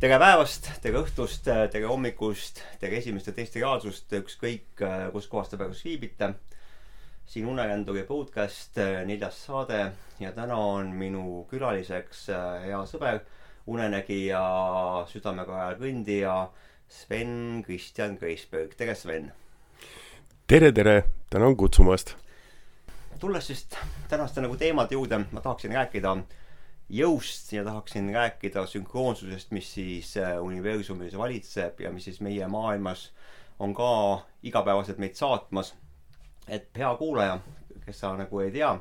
tere päevast, tere õhtust, tere hommikust, tere esimest ja teist reaalsust, ükskõik kus kohas te praegu viibite. siin Uneränduri podcast, neljas saade ja täna on minu külaliseks hea sõber, unenägija, südamega ajal kõndija Sven Kristjan Kreisberg, tere Sven! tere, tere, tänan kutsumast! tulles siis tänaste nagu teemade juurde, ma tahaksin rääkida jõust ja tahaksin rääkida sünkroonsusest, mis siis äh, universumis valitseb ja mis siis meie maailmas on ka igapäevaselt meid saatmas. et hea kuulaja, kes sa nagu ei tea,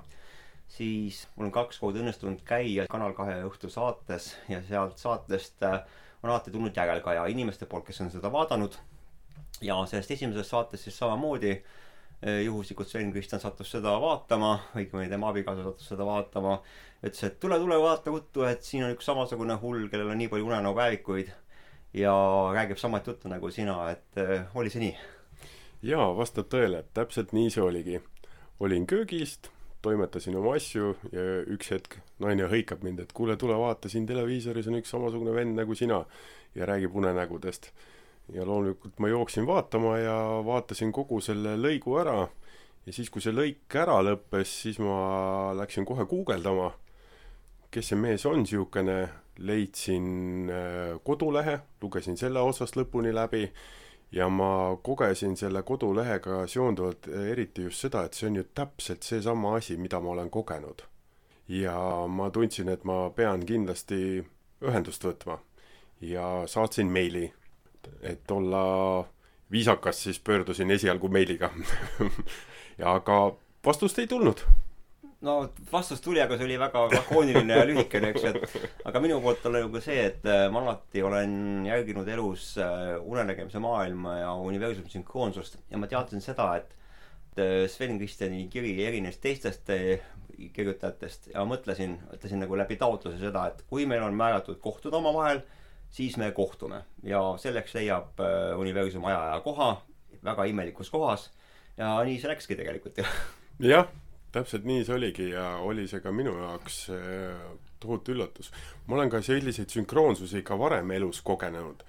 siis mul on kaks korda õnnestunud käia Kanal kahe õhtusaates ja sealt saatest äh, on alati tulnud järelkaja inimeste poolt, kes on seda vaadanud. ja sellest esimesest saatest siis samamoodi äh, juhuslikult Sven Kristjan sattus seda vaatama, õigemini tema abikaasa sattus seda vaatama ütles, et tule, tule vaata ruttu, et siin on üks samasugune hull, kellel on nii palju unenäopäevikuid ja räägib samat juttu nagu sina, et äh, oli see nii? jaa, vastab tõele, et täpselt nii see oligi. olin köögist, toimetasin oma asju ja üks hetk naine hõikab mind, et kuule, tule vaata, siin televiisoris on üks samasugune vend nagu sina ja räägib unenägudest. ja loomulikult ma jooksin vaatama ja vaatasin kogu selle lõigu ära ja siis, kui see lõik ära lõppes, siis ma läksin kohe guugeldama kes see mees on niisugune, leidsin äh, kodulehe, lugesin selle otsast lõpuni läbi ja ma kogesin selle kodulehega seonduvalt äh, eriti just seda, et see on ju täpselt seesama asi, mida ma olen kogenud. ja ma tundsin, et ma pean kindlasti ühendust võtma ja saatsin meili, et olla viisakas, siis pöördusin esialgu meiliga. Aga vastust ei tulnud no vastus tuli, aga see oli väga lakooniline ja lühikene, eks ju, et aga minu poolt on nagu see, et äh, ma alati olen järginud elus äh, unenägemise maailma ja universumi sünkroonsust ja ma teadsin seda, et äh, Sven Kristjani kiri erines teistest kirjutajatest ja mõtlesin, ütlesin nagu läbi taotluse seda, et kui meil on määratud kohtuda omavahel, siis me kohtume. Ja selleks leiab universum aja ja koha väga imelikus kohas ja nii see läkski tegelikult ju. jah täpselt nii see oligi ja oli see ka minu jaoks äh, tohutu üllatus. ma olen ka selliseid sünkroonsusi ka varem elus kogenud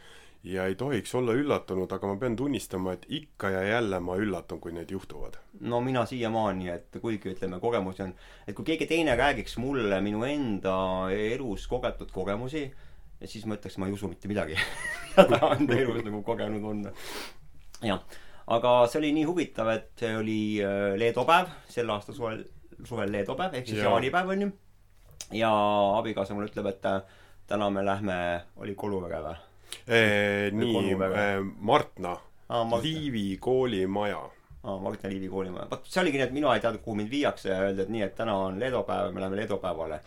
ja ei tohiks olla üllatunud, aga ma pean tunnistama, et ikka ja jälle ma üllatun, kui need juhtuvad. no mina siiamaani, et kuigi ütleme, kogemusi on, et kui keegi teine räägiks mulle minu enda elus kogetud kogemusi, siis ma ütleks, ma ei usu mitte midagi mida ta enda elus nagu kogenud on. jah aga see oli nii huvitav, et see oli äh, Leedo päev, sel aastal suvel, suvel Leedo päev ehk siis jaanipäev onju. ja abikaasa mulle ütleb, et äh, täna me lähme, oli Koluvere või? nii, Martna ah,, Liivi koolimaja aa Martna Liivi koolimaja. vot see oligi nii, et mina ei teadnud, kuhu mind viiakse ja öeldi, et nii, et täna on Leedo päev ja me läheme Leedo päevale.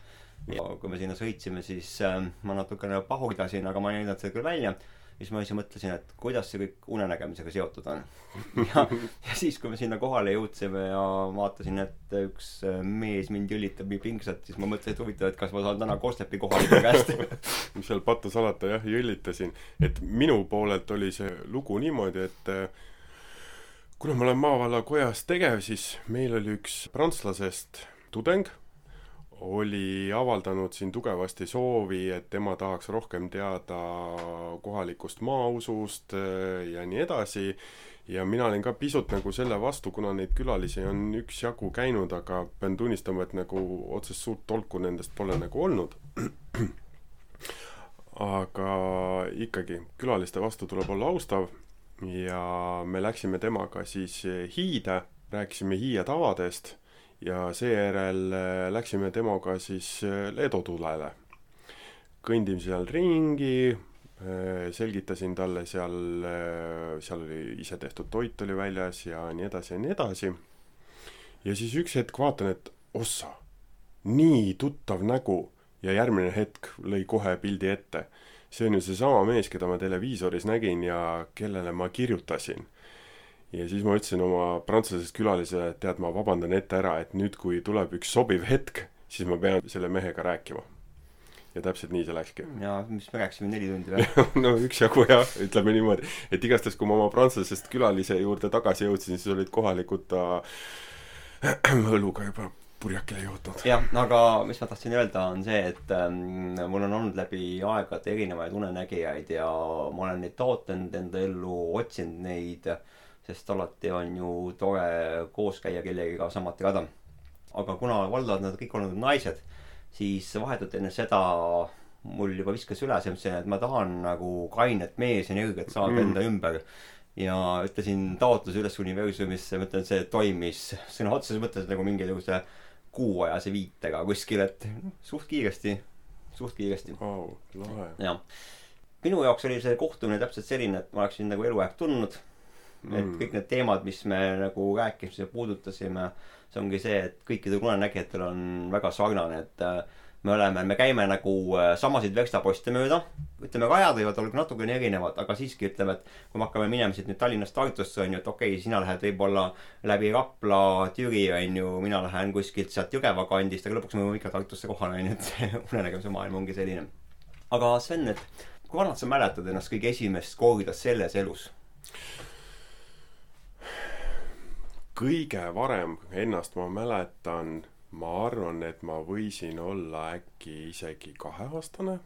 ja kui me sinna sõitsime, siis äh, ma natukene pahurdasin, aga ma ei näidanud seda küll välja siis ma siis mõtlesin, et kuidas see kõik unenägemisega seotud on. ja, ja siis, kui me sinna kohale jõudsime ja vaatasin, et üks mees mind jõllitab nii pingsalt, siis ma mõtlesin, et huvitav, et kas ma saan täna Kostepi kohaliku käest seal patta salata, jah, jõllitasin. et minu poolelt oli see lugu niimoodi, et kuna ma olen maavallakojas tegev, siis meil oli üks prantslasest tudeng oli avaldanud siin tugevasti soovi, et tema tahaks rohkem teada kohalikust maausust äh, ja nii edasi. ja mina olin ka pisut nagu selle vastu, kuna neid külalisi on üksjagu käinud, aga pean tunnistama, et nagu otsest suurt tolku nendest pole nagu olnud. aga ikkagi, külaliste vastu tuleb olla austav ja me läksime temaga siis Hiide, rääkisime Hiie tavadest ja seejärel äh, läksime temaga siis äh, Leedo tulele. kõndime seal ringi, äh, selgitasin talle seal, seal oli isetehtud toit oli väljas ja nii edasi ja nii edasi. ja siis üks hetk vaatan, et ossa, nii tuttav nägu ja järgmine hetk lõi kohe pildi ette. see on ju seesama mees, keda ma televiisoris nägin ja kellele ma kirjutasin ja siis ma ütlesin oma prantsusest külalisele, et tead, ma vabandan ette ära, et nüüd, kui tuleb üks sobiv hetk, siis ma pean selle mehega rääkima. ja täpselt nii see läkski. ja mis me rääkisime, neli tundi või no üksjagu jah, ütleme niimoodi. et igastahes, kui ma oma prantsusest külalise juurde tagasi jõudsin, siis olid kohalikud ta õluga juba purjakile jõudnud. jah, aga mis ma tahtsin öelda, on see, et ähm, mul on olnud läbi aegade erinevaid unenägijaid ja ma olen neid taotlenud enda ellu, otsinud neid, sest alati on ju tore koos käia kellegiga samuti rada. aga kuna valdavad nad kõik olnud naised, siis vahetult enne seda mul juba viskas üle see, et ma tahan nagu kainet meesenergiat saada mm. enda ümber ja ütlesin taotluse üles universumisse, ma ütlen, see toimis sõna otseses mõttes nagu mingisuguse kuuajase viitega kuskil, et suht kiiresti, suht kiiresti wow,. jah. minu jaoks oli see kohtumine täpselt selline, et ma oleksin nagu eluaeg tundnud mm.. et kõik need teemad, mis me nagu rääkisime, puudutasime, see ongi see, et kõikidel unenägijatel on väga sarnane, et äh, me oleme, me käime nagu äh, samasid verstaposte mööda. ütleme, rajad võivad olla natukene erinevad, aga siiski ütleme, et kui me hakkame minema siit nüüd Tallinnast Tartusse on ju, et okei okay,, sina lähed võib-olla läbi Rapla, Türi on ju, mina lähen kuskilt sealt Jõgeva kandist, aga lõpuks me jõuame ikka Tartusse kohale on ju, et see unenägemise maailm ongi selline. aga Sven, et kui vanalt sa mäletad ennast kõige esimest korda selles elus? Kõige varem ennast ma mäletan ma arvan, et ma võisin olla äkki isegi kaheaastane.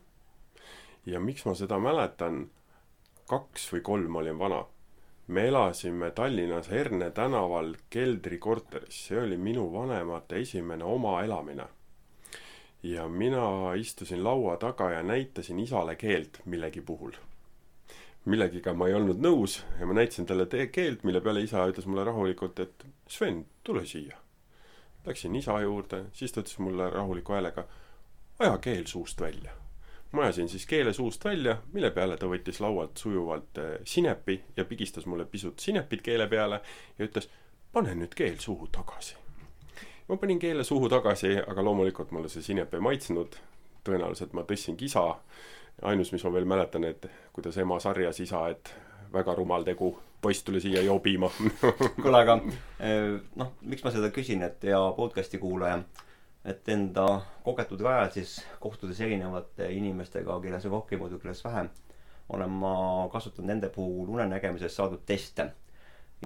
ja miks ma seda mäletan, kaks või kolm olin vana. me elasime Tallinnas Herne tänaval Keldri korteris, see oli minu vanemate esimene oma elamine. ja mina istusin laua taga ja näitasin isale keelt millegi puhul millegiga ma ei olnud nõus ja ma näitasin talle keelt, mille peale isa ütles mulle rahulikult, et Sven, tule siia Läksin isa juurde, siis ta ütles mulle rahuliku häälega, aja keel suust välja. ma ajasin siis keele suust välja, mille peale ta võttis laualt sujuvalt eh, sinepi ja pigistas mulle pisut sinepit keele peale ja ütles, pane nüüd keel suhu tagasi. ma panin keele suhu tagasi, aga loomulikult mulle see sinep ei maitsnud. tõenäoliselt ma tõstsin kisa. Ainus, mis ma veel mäletan, et kuidas ema sarjas isa, et väga rumal tegu poiss tuli siia jobima kuule, aga eh, noh, miks ma seda küsin, et ja podcast'i kuulaja, et enda kogetud rajal siis kohtudes erinevate inimestega, kelles on rohkem kelles vähem, olen ma kasutanud nende puhul unenägemises saadud teste.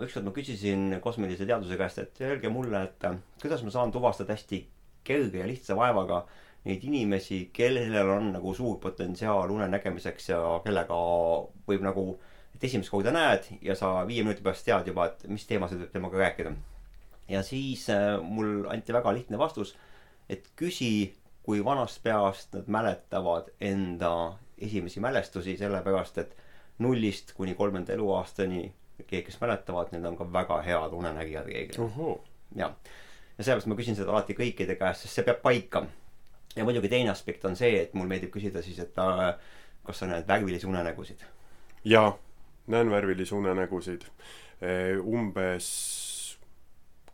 ükskord ma küsisin kosmilise teaduse käest, et öelge mulle, et kuidas ma saan tuvastada hästi kerge ja lihtsa vaevaga neid inimesi, kellel on nagu suur potentsiaal unenägemiseks ja kellega võib nagu et esimest korda näed ja sa viie minuti pärast tead juba, et mis teemasid võib temaga rääkida. ja siis äh, mul anti väga lihtne vastus, et küsi, kui vanast peast nad mäletavad enda esimesi mälestusi, sellepärast et nullist kuni kolmanda eluaastani keegi, kes mäletavad, need on ka väga head unenägijad reeglina. jah, ja sellepärast ma küsin seda alati kõikide käest, sest see peab paika. Ja muidugi teine aspekt on see, et mul meeldib küsida siis, et äh, kas sa näed värvilisi unenägusid? jaa näen värvilisi unenägusid. umbes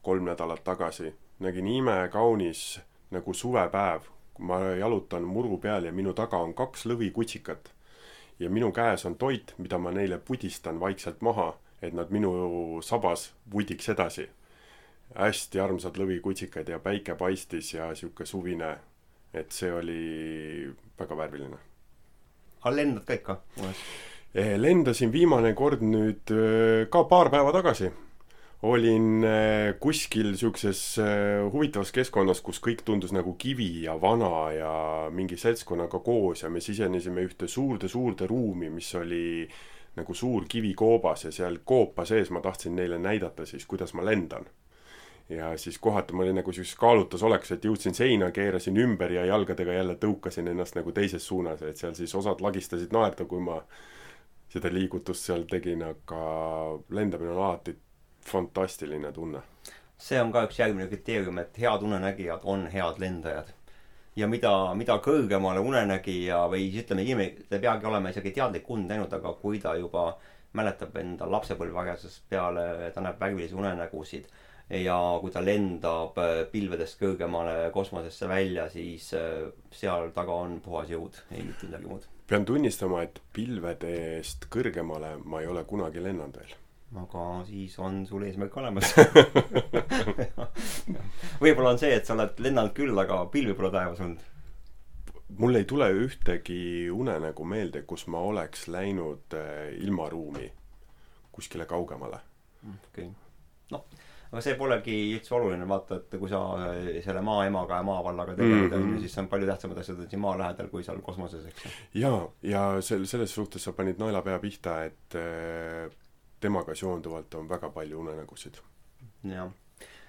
kolm nädalat tagasi nägin imekaunis nagu suvepäev, kui ma jalutan muru peal ja minu taga on kaks lõvikutsikat. ja minu käes on toit, mida ma neile pudistan vaikselt maha, et nad minu sabas vudiks edasi. hästi armsad lõvikutsikad ja päike paistis ja sihuke suvine, et see oli väga värviline. aga lendad ka ikka? Eh, lendasin viimane kord nüüd eh, ka paar päeva tagasi. olin eh, kuskil siukses huvitavas keskkonnas, kus kõik tundus nagu kivi ja vana ja mingi seltskonnaga koos ja me sisenesime ühte suurde-suurde ruumi, mis oli nagu suur kivikoobas ja seal koopa sees ma tahtsin neile näidata siis, kuidas ma lendan ja siis kohati ma olin nagu sihukeses kaalutlusolekus, et jõudsin seina, keerasin ümber ja jalgadega jälle tõukasin ennast nagu teises suunas, et seal siis osad lagistasid naerda, kui ma seda liigutust seal tegin, aga lendamine on alati fantastiline tunne. see on ka üks järgmine kriteerium, et head unenägijad on head lendajad. ja mida, mida kõrgemale unenägija või siis ütleme, inimene, ei peagi olema isegi teadlik und näinud, aga kui ta juba mäletab enda lapsepõlveharjasest peale, ta näeb värvilisi unenägusid ja kui ta lendab äh, pilvedest kõrgemale kosmosesse välja, siis äh, seal taga on puhas jõud, ei mitte midagi muud pean tunnistama, et pilvede eest kõrgemale ma ei ole kunagi lennanud veel. aga siis on sul eesmärk olemas võib-olla on see, et sa oled lennanud küll, aga pilvi pole taevas olnud. mul ei tule ühtegi unenägu meelde, kus ma oleks läinud äh, ilmaruumi kuskile kaugemale. okei okay., noh aga see polegi üldse oluline, vaata, et kui sa selle maaemaga ja maavallaga tegeled, on ju, siis on palju tähtsamad asjad on siin maa lähedal kui seal kosmoses, eks jaa, ja sel-, selles suhtes sa panid naelapea pihta, et äh, temaga seonduvalt on väga palju unenägusid. jah.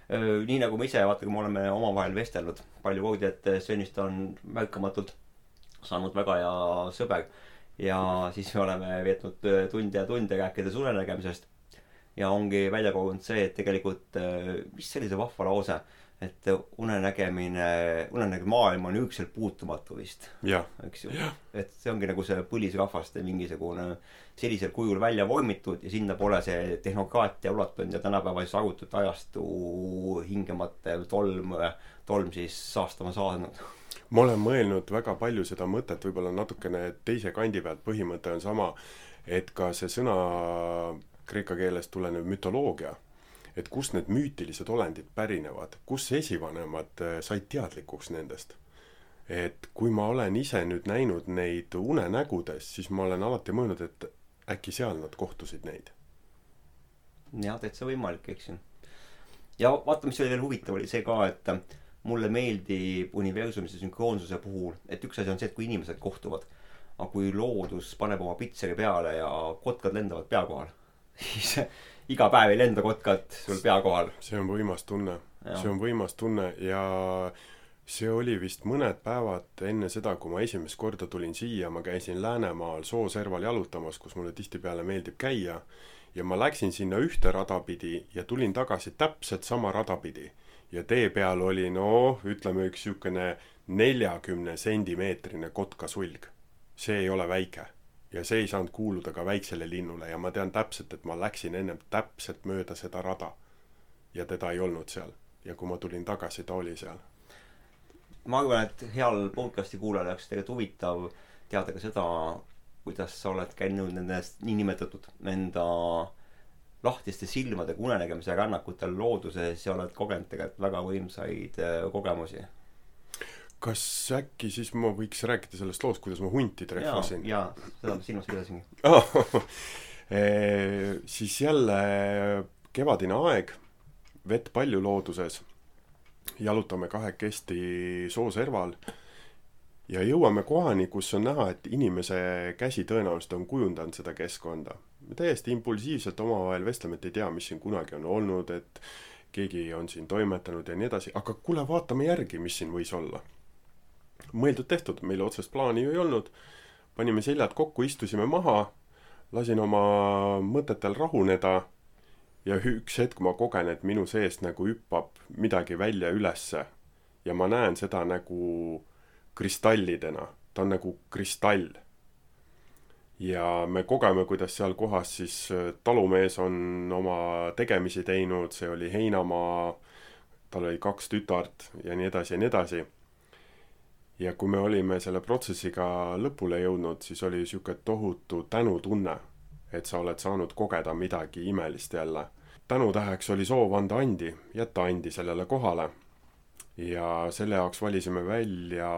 nii nagu me ise, vaata, kui me oleme omavahel vestelnud, palju koodi, et Svenist on märkamatult saanud väga hea sõber ja siis me oleme veetnud tunde ja tunde rääkides unenägemisest ja ongi välja kogunud see, et tegelikult, äh, mis sellise vahva lause, et unenägemine, unenägemine maailm on ükselt puutumatu vist. eks ju. et see ongi nagu see põlisrahvaste mingisugune sellisel kujul välja vormitud ja sinna pole see tehnokraatia ulatunud ja tänapäeva siis arvutute ajastu hingematel tolm, tolm siis saastama saanud ma olen mõelnud väga palju seda mõtet, võib-olla natukene teise kandi pealt, põhimõte on sama, et ka see sõna kreeka keelest tulenev mütoloogia, et kust need müütilised olendid pärinevad, kus esivanemad äh, said teadlikuks nendest. et kui ma olen ise nüüd näinud neid unenägudes, siis ma olen alati mõelnud, et äkki seal nad kohtusid neid. jah, täitsa võimalik, eks ju. ja vaata, mis oli veel huvitav, oli see ka, et mulle meeldib universumise sünkroonsuse puhul, et üks asi on see, et kui inimesed kohtuvad, aga kui loodus paneb oma pitseri peale ja kotkad lendavad pea kohal siis iga päev ei lenda kotkad sul pea kohal. see on võimas tunne. see on võimas tunne ja see oli vist mõned päevad enne seda, kui ma esimest korda tulin siia, ma käisin Läänemaal Sooserval jalutamas, kus mulle tihtipeale meeldib käia, ja ma läksin sinna ühte rada pidi ja tulin tagasi täpselt sama rada pidi. ja tee peal oli noh, ütleme üks niisugune neljakümne sentimeetrine kotkasulg. see ei ole väike ja see ei saanud kuuluda ka väiksele linnule ja ma tean täpselt, et ma läksin ennem täpselt mööda seda rada. ja teda ei olnud seal. ja kui ma tulin tagasi, ta oli seal. ma arvan, et heal podcast'i kuulajal oleks tegelikult huvitav teada ka seda, kuidas sa oled käinud nendest niinimetatud enda lahtiste silmadega unenägemise rännakutel looduses ja oled kogenud tegelikult väga võimsaid äh, kogemusi kas äkki siis ma võiks rääkida sellest loost, kuidas ma hunti trehvasin? jaa, seda ma silmas pidasingi oh, e, siis jälle kevadine aeg, vett palju looduses, jalutame kahekesti sooserval ja jõuame kohani, kus on näha, et inimese käsi tõenäoliselt on kujundanud seda keskkonda. me täiesti impulsiivselt omavahel vestleme, et ei tea, mis siin kunagi on olnud, et keegi on siin toimetanud ja nii edasi, aga kuule, vaatame järgi, mis siin võis olla mõeldud-tehtud, meil otsest plaani ju ei olnud. panime seljad kokku, istusime maha, lasin oma mõtetel rahuneda ja üks hetk ma kogen, et minu seest nagu hüppab midagi välja ülesse. ja ma näen seda nagu kristallidena, ta on nagu kristall. ja me kogeme, kuidas seal kohas siis äh, talumees on oma tegemisi teinud, see oli heinamaa, tal oli kaks tütart ja nii edasi ja nii edasi ja kui me olime selle protsessiga lõpule jõudnud, siis oli niisugune tohutu tänutunne, et sa oled saanud kogeda midagi imelist jälle. tänutäheks oli soov anda andi, jätta andi sellele kohale. ja selle jaoks valisime välja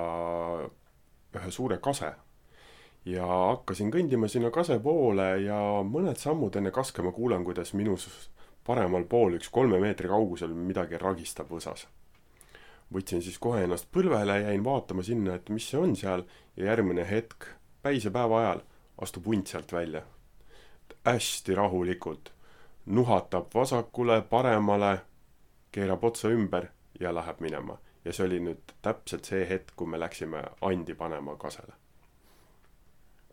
ühe suure kase. ja hakkasin kõndima sinna kase poole ja mõned sammud enne kaske ma kuulen, kuidas minu paremal pool üks kolme meetri kaugusel midagi ragistab võsas võtsin siis kohe ennast põlvele, jäin vaatama sinna, et mis see on seal ja järgmine hetk, päisepäeva ajal, astub hunt sealt välja. hästi rahulikult, nuhatab vasakule, paremale, keerab otsa ümber ja läheb minema. ja see oli nüüd täpselt see hetk, kui me läksime andi panema kasele.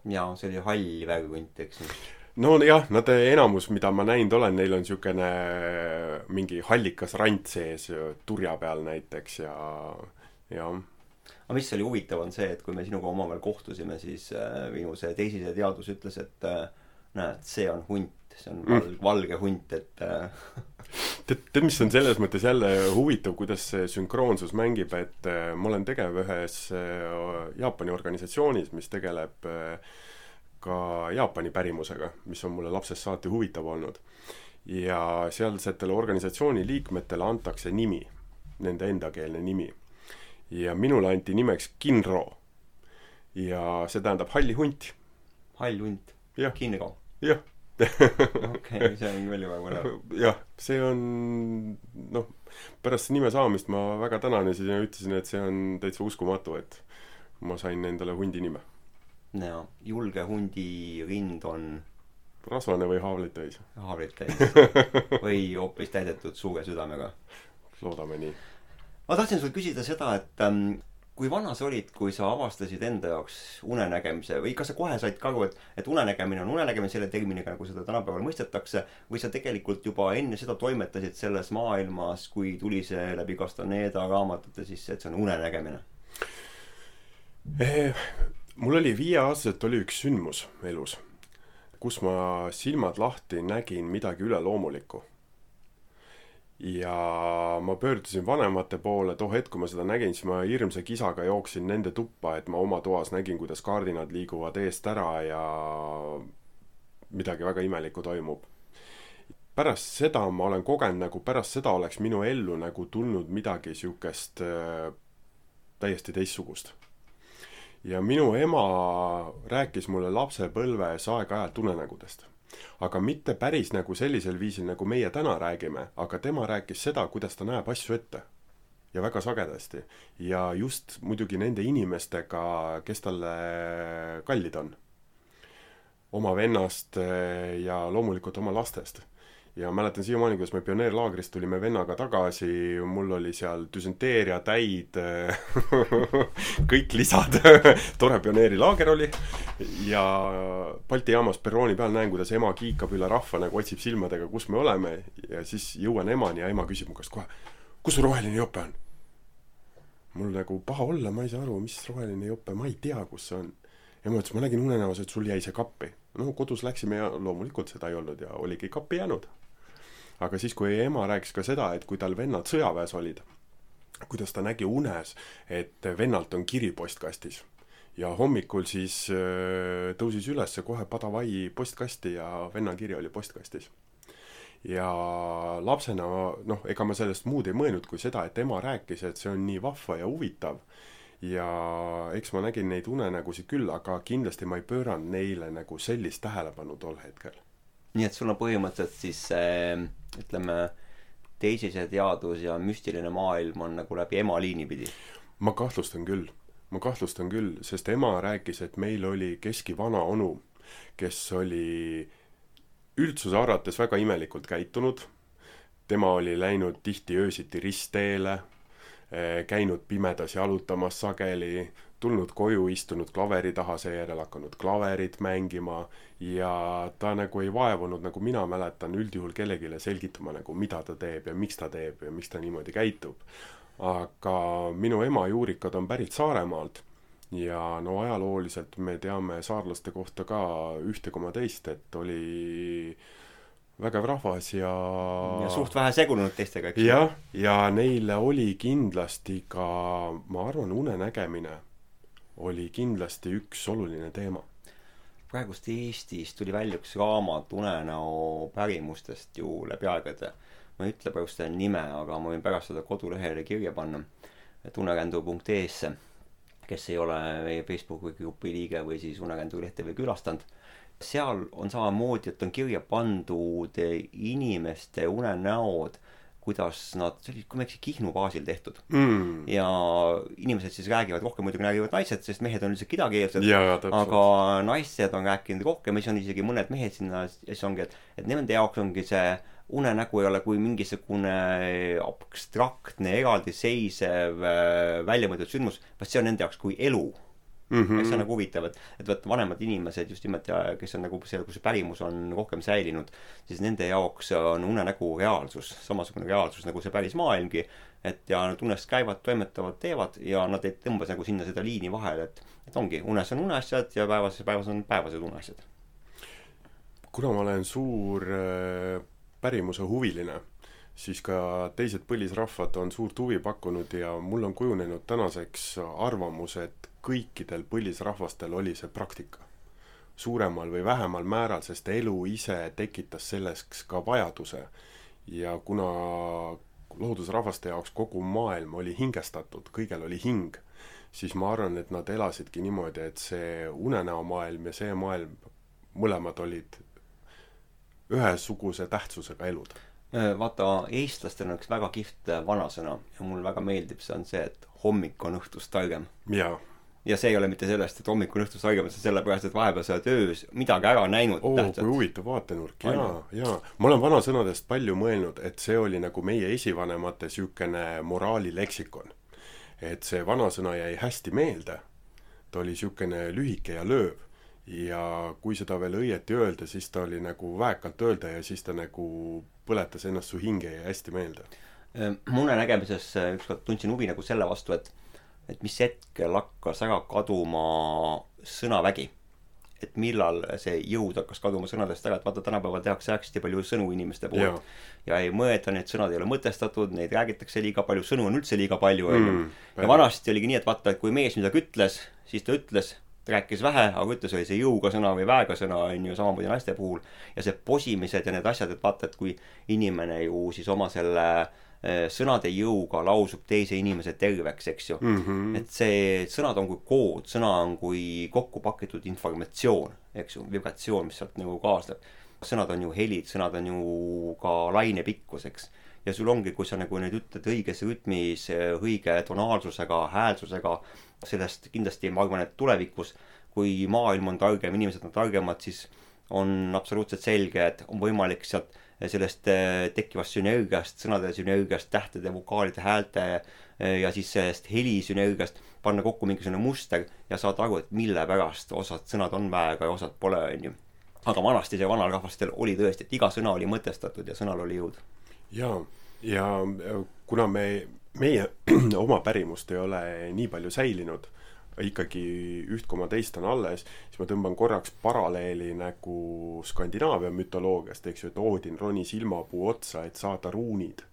jaa, see oli hall väehunt, eks ju nojah, nad enamus, mida ma näinud olen, neil on niisugune mingi hallikas rand sees turja peal näiteks ja, jah. aga mis oli huvitav, on see, et kui me sinuga omavahel kohtusime, siis äh, minu see teisise teadus ütles, et äh, näed, see on hunt, see on val- mm., valge hunt, et äh, tead, tead, mis on selles mõttes jälle huvitav, kuidas see sünkroonsus mängib, et äh, ma olen tegev ühes äh, Jaapani organisatsioonis, mis tegeleb äh, ka Jaapani pärimusega, mis on mulle lapsest saati huvitav olnud. ja sealsetele organisatsiooni liikmetele antakse nimi, nende endakeelne nimi. ja minule anti nimeks Kinro. ja see tähendab halli hunt. hall hunt. Kinro. jah, okei, see on küll juba põnev. jah, see on noh, pärast nime saamist ma väga tänanesin ja ütlesin, et see on täitsa uskumatu, et ma sain endale hundi nime. Ja julge hundi rind on rasvane või haavleid täis, haavrit täis või hoopis täidetud suure südamega. loodame nii. ma tahtsin sult küsida seda, et ähm, kui vana sa olid, kui sa avastasid enda jaoks unenägemise või kas sa kohe said ka aru, et, et unenägemine on unenägemine selle terminiga, nagu seda tänapäeval mõistetakse, või sa tegelikult juba enne seda toimetasid selles maailmas, kui tuli see läbi Castaneda raamatute sisse, et see on unenägemine? Mul oli viieaastaselt oli üks sündmus elus, kus ma silmad lahti nägin midagi üleloomulikku. ja ma pöördusin vanemate poole, too hetk, kui ma seda nägin, siis ma hirmsa kisaga jooksin nende tuppa, et ma oma toas nägin, kuidas kardinad liiguvad eest ära ja midagi väga imelikku toimub. pärast seda ma olen kogenud nagu pärast seda oleks minu ellu nagu tulnud midagi siukest äh, täiesti teistsugust ja minu ema rääkis mulle lapsepõlves aeg-ajalt unenägudest. aga mitte päris nagu sellisel viisil, nagu meie täna räägime, aga tema rääkis seda, kuidas ta näeb asju ette. ja väga sagedasti. ja just muidugi nende inimestega, kes talle kallid on. oma vennast eh, ja loomulikult oma lastest ja mäletan siiamaani, kuidas me pioneerlaagrist tulime vennaga tagasi, mul oli seal düsenteeria, täid, kõik lisad, tore pioneerilaager oli ja Balti jaamas perrooni peal näen, kuidas ema kiikab üle rahva nagu otsib silmadega, kus me oleme ja siis jõuan emani ja ema küsib mu käest kohe, kus roheline jope on? mul nagu paha olla, ma ei saa aru, mis roheline jope, ma ei tea, kus see on. ema ütles, ma nägin unenäos, et sul jäi see kappi. no kodus läksime ja loomulikult seda ei olnud ja oligi kappi jäänud aga siis, kui ema rääkis ka seda, et kui tal vennad sõjaväes olid, kuidas ta nägi unes, et vennalt on kiri postkastis ja hommikul siis öö, tõusis üles kohe padavai postkasti ja venna kiri oli postkastis. ja lapsena noh, ega ma sellest muud ei mõelnud kui seda, et ema rääkis, et see on nii vahva ja huvitav ja eks ma nägin neid unenägusid küll, aga kindlasti ma ei pööranud neile nagu sellist tähelepanu tol hetkel. Nii et sul on põhimõtteliselt siis see ütleme, teisise teadus ja müstiline maailm on nagu läbi ema liini pidi. ma kahtlustan küll, ma kahtlustan küll, sest ema rääkis, et meil oli keski vanaonu, kes oli üldsuse arvates väga imelikult käitunud. tema oli läinud tihti öösiti ristteele, käinud pimedas jalutamas sageli, tulnud koju, istunud klaveri taha, seejärel hakanud klaverit mängima ja ta nagu ei vaevunud, nagu mina mäletan, üldjuhul kellelegi selgitama nagu, mida ta teeb ja miks ta teeb ja miks ta niimoodi käitub. aga minu ema juurikad on pärit Saaremaalt ja no ajalooliselt me teame saarlaste kohta ka ühte koma teist, et oli vägev rahvas ja ja suht vähe segunenud teistega, eks ju. jah, ja neile oli kindlasti ka, ma arvan, unenägemine oli kindlasti üks oluline teema. praegust Eestis tuli välja üks raamat unenäo pärimustest ju läbi aegade. ma ei ütle praegu seda nime, aga ma võin pärast seda kodulehele kirja panna, tunerändu.ee-sse, kes ei ole meie Facebooki grupi liige või siis Unekändu lehte veel külastanud. seal on samamoodi, et on kirja pandud inimeste unenäod, kuidas nad, see oli, kui ma ei eksi, Kihnu baasil tehtud. mm.. ja inimesed siis räägivad, rohkem muidugi räägivad naised, sest mehed on üldiselt kidakeelsed. aga naised on rääkinud rohkem ja siis on isegi mõned mehed sinna siis ongi, et, et nende jaoks ongi see unenägu ei ole kui mingisugune abstraktne eraldiseisev äh, väljamõeldud sündmus, vaid see on nende jaoks kui elu mm. -hmm. see on nagu huvitav, et, et vot vanemad inimesed just nimelt ja kes on nagu seal, kus see pärimus on rohkem säilinud, siis nende jaoks on unenägu reaalsus, samasugune reaalsus nagu see päris maailmgi. et ja nad unes käivad, toimetavad, teevad ja nad ei tõmba nagu sinna seda liini vahele, et, et ongi, unes on uneasjad ja päevas, päevas on päevased uneasjad. kuna ma olen suur äh, pärimuse huviline, siis ka teised põlisrahvad on suurt huvi pakkunud ja mul on kujunenud tänaseks arvamus, et kõikidel põlisrahvastel oli see praktika. suuremal või vähemal määral, sest elu ise tekitas selleks ka vajaduse. ja kuna loodusrahvaste jaoks kogu maailm oli hingestatud, kõigel oli hing, siis ma arvan, et nad elasidki niimoodi, et see unenäomaailm ja see maailm, mõlemad olid ühesuguse tähtsusega elud. Vaata, eestlastel on üks väga kihvt vanasõna ja mulle väga meeldib, see on see, et hommik on õhtust targem. jaa ja see ei ole mitte sellest, et hommikul õhtust targemad, see sellepärast, et vahepeal sa oled öös midagi ära näinud oo oh,, kui huvitav vaatenurk, jaa, jaa. ma olen vanasõnadest palju mõelnud, et see oli nagu meie esivanemate niisugune moraalileksikon. et see vanasõna jäi hästi meelde, ta oli niisugune lühike ja lööv ja kui seda veel õieti öelda, siis ta oli nagu väekalt öelda ja siis ta nagu põletas ennast su hinge ja hästi meelde. mu unenägemises ükskord tundsin huvi nagu selle vastu, et et mis hetkel hakkas ära kaduma sõnavägi. et millal see jõud hakkas kaduma sõnadest ära, et vaata, tänapäeval tehakse hästi palju sõnu inimeste poolt. ja ei mõelda, need sõnad ei ole mõtestatud, neid räägitakse liiga palju, sõnu on üldse liiga palju. Mm, ja vanasti oligi nii, et vaata, et kui mees midagi ütles, siis ta ütles, rääkis vähe, aga ütles, oli see jõuga sõna või väega sõna, on ju, samamoodi naiste puhul. ja see posimised ja need asjad, et vaata, et kui inimene ju siis oma selle Äh, sõnade jõuga lausub teise inimese terveks, eks ju mm. -hmm. et see, sõnad on kui kood, sõna on kui kokku pakitud informatsioon, eks ju, vibratsioon, mis sealt nagu kaasneb. sõnad on ju helid, sõnad on ju ka lainepikkus, eks. Ja sul ongi, kui sa nagu nüüd ütled õiges rütmis, õige tonaalsusega, häälsusega, sellest kindlasti ma arvan, et tulevikus, kui maailm on targem, inimesed on targemad, siis on absoluutselt selge, et on võimalik sealt sellest äh, tekkivast sünergiast, sõnade sünergiast, tähtede, vokaalide, häälte äh, ja siis sellest helisünergiast panna kokku mingisugune muster ja saada aru, et mille pärast osad sõnad on väega ja osad pole, onju. aga vanasti see vanal rahvastel oli tõesti, et iga sõna oli mõtestatud ja sõnal oli jõud. Jaa, ja kuna me, meie oma pärimust ei ole nii palju säilinud ikkagi üht koma teist on alles, siis ma tõmban korraks paralleeli nagu Skandinaavia mütoloogiast, eks ju, et Oodin ronis ilmapuu otsa, et saada ruunid.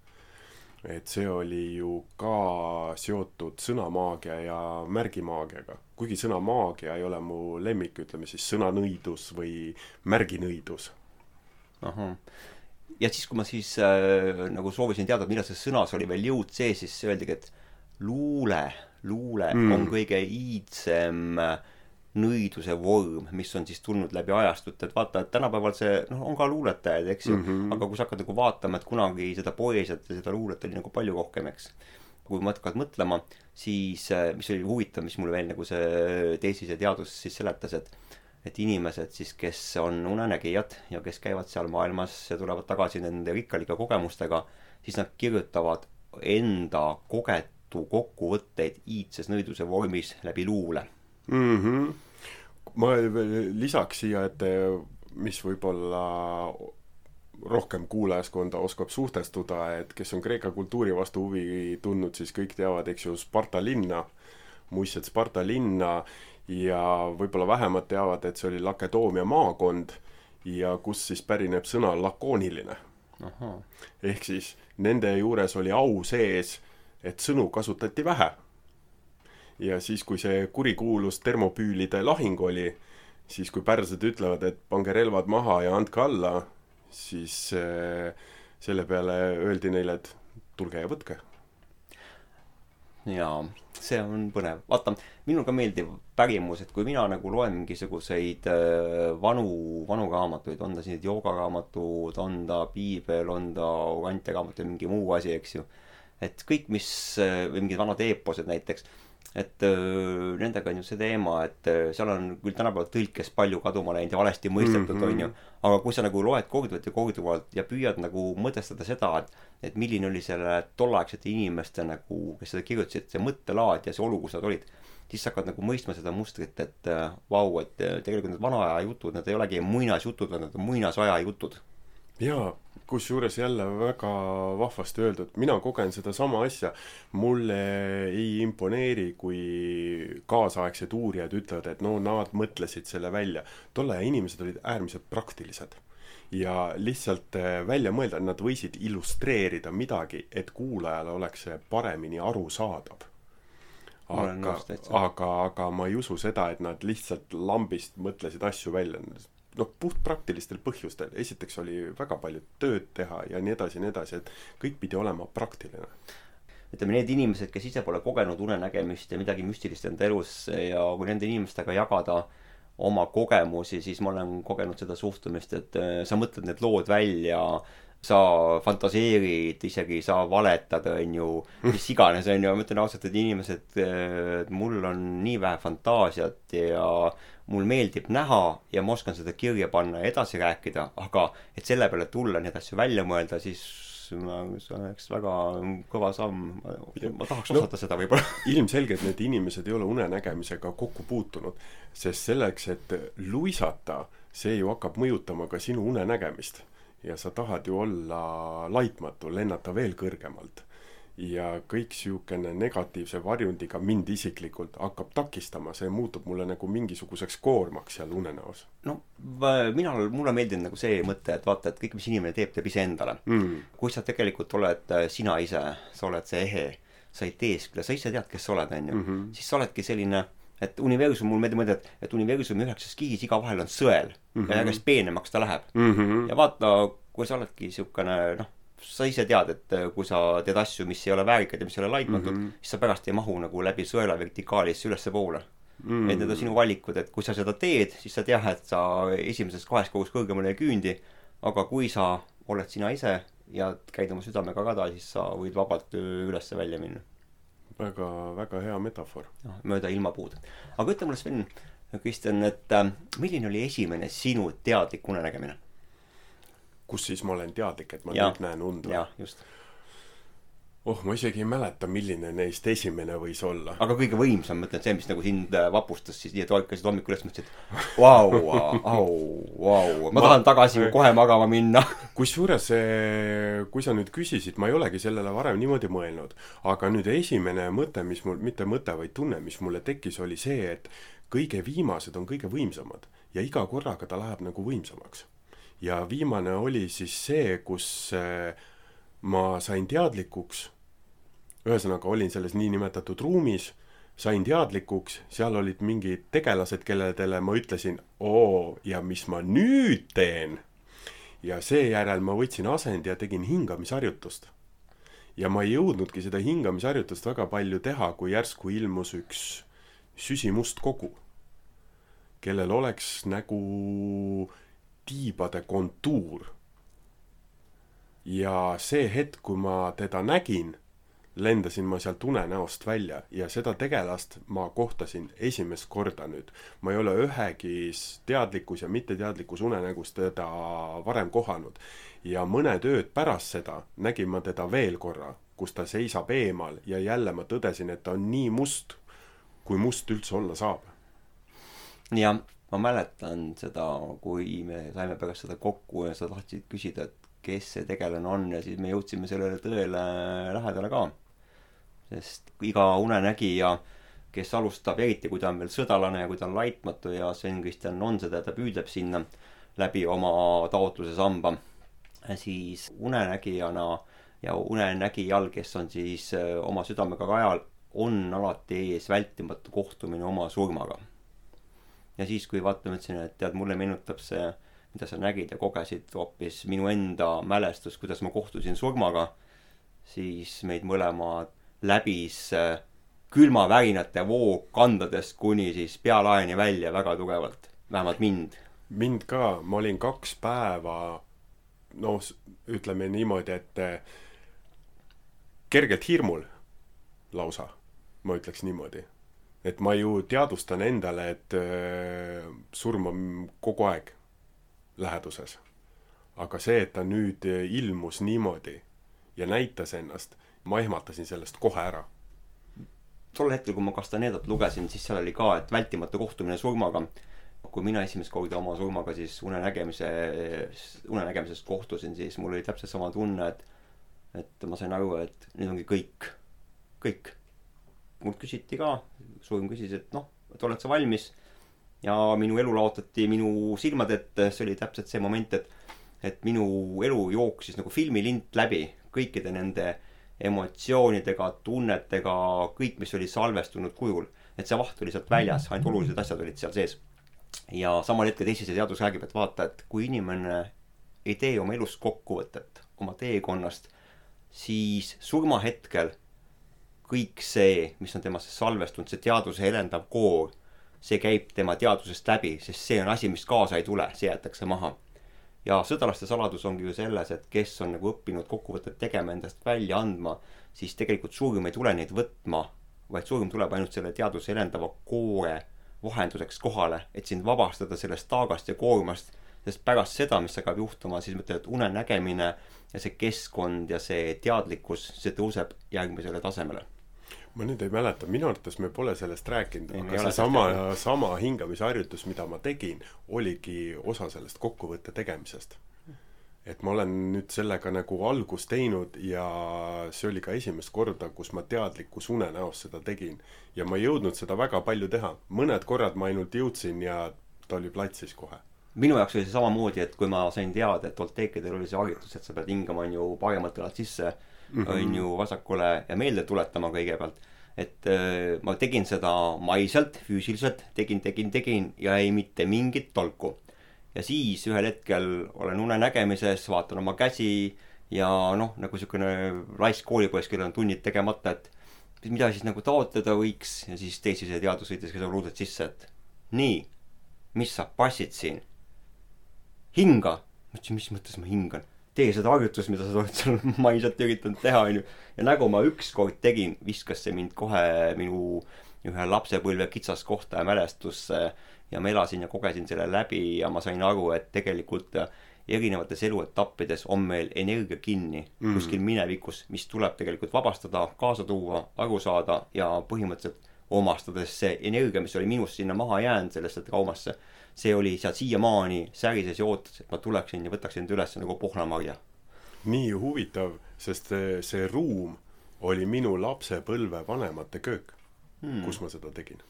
et see oli ju ka seotud sõnamaagia ja märgimaagiaga. kuigi sõna maagia ei ole mu lemmik, ütleme siis sõnanõidus või märginõidus. ahah ja siis, kui ma siis äh, nagu soovisin teada, millal see sõnas oli veel jõud sees, siis öeldigi, et luule luule mm. on kõige iidsem nõiduse vorm, mis on siis tulnud läbi ajastut, et vaata, et tänapäeval see, noh, on ka luuletajaid, eks ju mm, -hmm. aga kui sa hakkad nagu vaatama, et kunagi seda poeesiat ja seda luulet oli nagu palju rohkem, eks. kui ma hakkad mõtlema, siis, mis oli huvitav, mis mulle veel nagu see teesis ja teadus siis seletas, et et inimesed siis, kes on unenägijad ja kes käivad seal maailmas ja tulevad tagasi nende rikkalike kogemustega, siis nad kirjutavad enda koget-, Tartu kokkuvõtteid iidses nõiduse vormis läbi luule mm. -hmm. ma lisaks siia, et mis võib-olla rohkem kuulajaskonda oskab suhtestuda, et kes on Kreeka kultuuri vastu huvi tundnud, siis kõik teavad, eks ju, Sparta linna, muistset Sparta linna ja võib-olla vähemad teavad, et see oli Lakedoomia maakond ja kust siis pärineb sõna lakooniline. ehk siis nende juures oli au sees et sõnu kasutati vähe. ja siis, kui see kurikuulus termopüülide lahing oli, siis kui pärsed ütlevad, et pange relvad maha ja andke alla, siis äh, selle peale öeldi neile, et tulge ja võtke. Jaa, see on põnev. vaata, minul ka meeldib pärimus, et kui mina nagu loen mingisuguseid äh, vanu, vanu raamatuid, on ta siis joogaraamatud, on ta piibel, on ta orante raamat või mingi muu asi, eks ju et kõik, mis, või mingid vanad eeposed näiteks, et öö, nendega on ju see teema, et öö, seal on küll tänapäeval tõlkes palju kaduma läinud ja valesti mõistetud mm, -hmm. on ju, aga kui sa nagu loed korduvalt ja korduvalt ja püüad nagu mõtestada seda, et et milline oli selle tolleaegsete inimeste nagu, kes seda kirjutasid, see mõttelaad ja see olukord, kus nad olid, siis sa hakkad nagu mõistma seda mustrit, et vau, et tegelikult need vana aja jutud, need ei olegi muinasjutud, vaid need on muinasaja jutud jaa, kusjuures jälle väga vahvasti öeldud, mina kogen sedasama asja, mulle ei imponeeri, kui kaasaegsed uurijad ütlevad, et no nad mõtlesid selle välja. tolle aja inimesed olid äärmiselt praktilised ja lihtsalt eh, välja mõelda, nad võisid illustreerida midagi, et kuulajale oleks see paremini arusaadav. Aga, aga, aga ma ei usu seda, et nad lihtsalt lambist mõtlesid asju välja noh, puhtpraktilistel põhjustel, esiteks oli väga palju tööd teha ja nii edasi ja nii edasi, et kõik pidi olema praktiline. ütleme, need inimesed, kes ise pole kogenud unenägemist ja midagi müstilist enda elus ja kui nende inimestega jagada oma kogemusi, siis ma olen kogenud seda suhtumist, et äh, sa mõtled need lood välja, sa fantaseerid, isegi sa valetad, on ju, mis iganes, on ju, ma ütlen ausalt, et inimesed, mul on nii vähe fantaasiat ja mul meeldib näha ja ma oskan seda kirja panna ja edasi rääkida, aga et selle peale tulla, neid asju välja mõelda, siis ma, see oleks väga kõva samm. ma tahaks no, osata seda võib-olla. ilmselgelt need inimesed ei ole unenägemisega kokku puutunud, sest selleks, et luisata, see ju hakkab mõjutama ka sinu unenägemist. Ja sa tahad ju olla laitmatu, lennata veel kõrgemalt ja kõik niisugune negatiivse varjundiga mind isiklikult hakkab takistama, see muutub mulle nagu mingisuguseks koormaks seal unenäos. no mina, mulle meeldib nagu see mõte, et vaata, et kõik, mis inimene teeb, teeb iseendale mm.. kui sa tegelikult oled äh, sina ise, sa oled see ehe, sa ei teeskle, sa ise tead, kes sa oled, on ju, mhm. siis sa oledki selline et universum, mulle meeldib mõelda, et, et universumi üheksas kihis iga vahel on sõel mm -hmm. ja järjest peenemaks ta läheb mm. -hmm. ja vaata, kui sa oledki niisugune noh, sa ise tead, et äh, kui sa teed asju, mis ei ole väärikad ja mis ei ole laitmatud mm, -hmm. siis sa pärast ei mahu nagu läbi sõela vertikaalis ülespoole mm. -hmm. et need on sinu valikud, et kui sa seda teed, siis sa tead, et sa esimesest kahest kogust kõrgemale ei küündi, aga kui sa oled sina ise ja käid oma südamega kada, siis sa võid vabalt üles välja minna. Väga, väga hea metafoor. noh, mööda ilmapuud. aga ütle mulle, Sven, Kristjan, et äh, milline oli esimene sinu teadlik unenägemine? kus siis ma olen teadlik, et ma ja. nüüd näen und või? just. Oh, ma isegi ei mäleta, milline neist esimene võis olla. aga kõige võimsam, ma ütlen, see, mis nagu sind äh, vapustas siis nii, et ärkasid hommikul üles, mõtlesid, et vau, au, vau, ma tahan tagasi kohe magama minna. Kusjuures, kui sa nüüd küsisid, ma ei olegi sellele varem niimoodi mõelnud, aga nüüd esimene mõte, mis mul, mitte mõte, vaid tunne, mis mulle tekkis, oli see, et kõige viimased on kõige võimsamad ja iga korraga ta läheb nagu võimsamaks. Ja viimane oli siis see, kus äh, ma sain teadlikuks, ühesõnaga olin selles niinimetatud ruumis, sain teadlikuks, seal olid mingid tegelased, kelledele ma ütlesin, oo, ja mis ma nüüd teen. ja seejärel ma võtsin asendi ja tegin hingamisharjutust. ja ma ei jõudnudki seda hingamisharjutust väga palju teha, kui järsku ilmus üks süsimust kogu, kellel oleks nagu tiibade kontuur. ja see hetk, kui ma teda nägin, lendasin ma sealt unenäost välja ja seda tegelast ma kohtasin esimest korda nüüd. ma ei ole ühegi teadlikus ja mitteteadlikus unenägus teda varem kohanud. ja mõned ööd pärast seda nägin ma teda veel korra, kus ta seisab eemal ja jälle ma tõdesin, et ta on nii must, kui must üldse olla saab. ja ma mäletan seda, kui me saime pärast seda kokku ja sa tahtsid küsida, et kes see tegelane on ja siis me jõudsime sellele tõele lähedale ka. Sest iga unenägija, kes alustab, eriti kui ta on veel sõdalane ja kui ta on laitmatu ja Sven Kristjan on seda ja ta püüdleb sinna läbi oma taotluse samba, siis unenägijana ja unenägijal, kes on siis äh, oma südamega kajal, on alati ees vältimatu kohtumine oma surmaga. Ja siis, kui vaata, ma ütlesin, et tead, mulle meenutab see, mida sa nägid ja kogesid hoopis minu enda mälestus, kuidas ma kohtusin surmaga, siis meid mõlemad läbis äh, külmavärinate voog kandadest kuni siis pealaeni välja väga tugevalt, vähemalt mind. mind ka, ma olin kaks päeva noh, ütleme niimoodi, et äh, kergelt hirmul lausa, ma ütleks niimoodi et ma ju teadvustan endale, et äh, surm on kogu aeg läheduses. aga see, et ta nüüd ilmus niimoodi ja näitas ennast, ma ehmatasin sellest kohe ära. tol hetkel, kui ma Castanedat lugesin, siis seal oli ka, et vältimatu kohtumine surmaga. kui mina esimest korda oma surmaga siis unenägemise, unenägemisest kohtusin, siis mul oli täpselt sama tunne, et et ma sain aru, et nüüd ongi kõik, kõik mult küsiti ka, suurim küsis, et noh, et oled sa valmis. ja minu elu laotati minu silmade ette, see oli täpselt see moment, et, et minu elu jooksis nagu filmilint läbi kõikide nende emotsioonidega, tunnetega, kõik, mis oli salvestunud kujul. et see vaht oli sealt väljas, ainult olulised asjad olid seal sees. ja samal hetkel teisese teadus räägib, et vaata, et kui inimene ei tee oma elust kokkuvõtet, oma teekonnast, siis surmahetkel kõik see, mis on temasse salvestunud, see teaduse helendav koor, see käib tema teadvusest läbi, sest see on asi, mis kaasa ei tule, see jäetakse maha. Ja sõdalaste saladus ongi ju selles, et kes on nagu õppinud kokkuvõtet tegema, endast välja andma, siis tegelikult surm ei tule neid võtma, vaid surm tuleb ainult selle teadvuse elendava koore vahenduseks kohale, et sind vabastada sellest taagast ja koormast, sest pärast seda, mis hakkab juhtuma, siis ma ütlen, et unenägemine ja see keskkond ja see teadlikkus, see tõuseb järgmisele tasemele ma nüüd ei mäleta, minu arvates me pole sellest rääkinud, aga seesama, sama hingamisharjutus, mida ma tegin, oligi osa sellest kokkuvõtte tegemisest. et ma olen nüüd sellega nagu algust teinud ja see oli ka esimest korda, kus ma teadlikus unenäos seda tegin. ja ma ei jõudnud seda väga palju teha, mõned korrad ma ainult jõudsin ja ta oli platsis kohe minu jaoks oli see samamoodi, et kui ma sain teada, et Olteekidel oli see harjutus, et sa pead hingama, on ju, paremalt õlalt sisse mm, -hmm. on ju, vasakule ja meelde tuletama kõigepealt. et äh, ma tegin seda maiselt, füüsiliselt, tegin, tegin, tegin ja ei mitte mingit tolku. ja siis ühel hetkel olen unenägemises, vaatan oma käsi ja noh, nagu niisugune raisk koolipoiss, kellel on tunnid tegemata, et mida siis nagu taotleda võiks ja siis teisise teadus sõitis ka ruudult sisse, et nii, mis sa passid siin hinga. ma ütlesin, mis mõttes ma hingan tee seda harjutust, mida sa oled seal maisalt üritanud teha, onju. ja nagu ma ükskord tegin, viskas see mind kohe minu ühe lapsepõlve kitsaskohta ja mälestusse ja ma elasin ja kogesin selle läbi ja ma sain aru, et tegelikult erinevates eluetappides on meil energia kinni mm. kuskil minevikus, mis tuleb tegelikult vabastada, kaasa tuua, aru saada ja põhimõtteliselt omastades see energia, mis oli minust sinna maha jäänud sellesse traumasse see oli seal siiamaani särises ja ootas, et ma tuleksin ja võtaksin ta üles nagu pohnamarja. nii huvitav, sest see, ruum oli minu lapsepõlve vanemate köök hmm., kus ma seda tegin.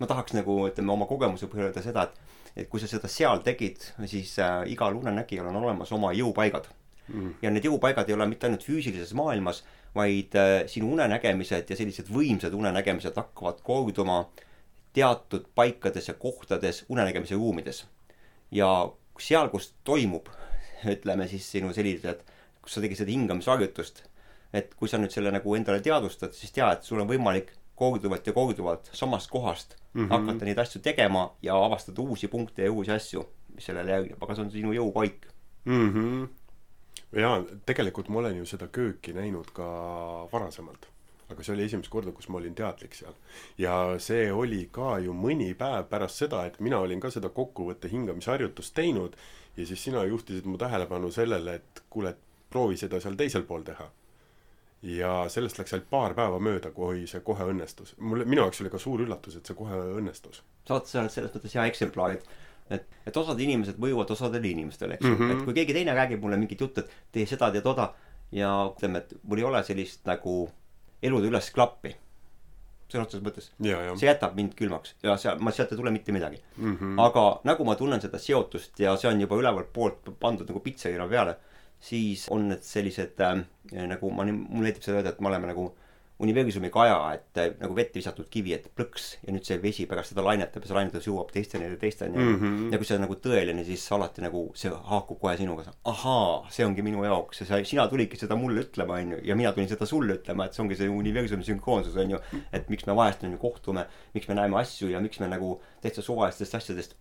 ma tahaks nagu, ütleme, oma kogemuse põhjal öelda seda, et et kui sa seda seal tegid, siis äh, igal unenägijal on olemas oma jõupaigad mm.. ja need jõupaigad ei ole mitte ainult füüsilises maailmas, vaid äh, sinu unenägemised ja sellised võimsad unenägemised hakkavad korduma äh, teatud paikades ja kohtades unenägemise ruumides. ja seal, kus toimub, ütleme siis sinu sellised, kus sa tegid seda hingamisharjutust, et kui sa nüüd selle nagu endale teadvustad, siis tea, et sul on võimalik korduvalt ja korduvalt samast kohast mm -hmm. hakata neid asju tegema ja avastada uusi punkte ja uusi asju, mis sellele järgneb, aga see on sinu jõupaik mm. -hmm. jaa, tegelikult ma olen ju seda kööki näinud ka varasemalt aga see oli esimest korda, kus ma olin teadlik seal. ja see oli ka ju mõni päev pärast seda, et mina olin ka seda kokkuvõtte hingamisharjutust teinud ja siis sina juhtisid mu tähelepanu sellele, et kuule, proovi seda seal teisel pool teha. ja sellest läks ainult paar päeva mööda, kui see kohe õnnestus. mulle, minu jaoks oli ka suur üllatus, et see kohe õnnestus. sa oled selles mõttes hea eksemplar, et et, et osad inimesed mõjuvad osadele inimestele, eks ju mm -hmm., et kui keegi teine räägib mulle mingit juttu, et tee seda, tee toda ja ütleme, et mul ei ole sellist nagu elude üles klappi. sõna otseses mõttes. see jätab mind külmaks ja seal, ma sealt ei tule mitte midagi mm. -hmm. aga nagu ma tunnen seda seotust ja see on juba ülevalt poolt pandud nagu pitserina peale, siis on need sellised äh, nagu ma, mulle meeldib seda öelda, et me oleme nagu universumi kaja, et äh, nagu vett visatud kivi, et plõks ja nüüd see vesi pärast seda lainetab ja see lainetus jõuab teisteni ja teisteni mm. -hmm. ja kui see on nagu tõeline, siis alati nagu see haakub kohe sinuga. ahaa, see ongi minu jaoks ja sa, sina tulidki seda mulle ütlema, onju, ja mina tulin seda sulle ütlema, et see ongi see universumi sünkroonsus, onju. et miks me vahest onju kohtume, miks me näeme asju ja miks me nagu täitsa suvalistest asjadest.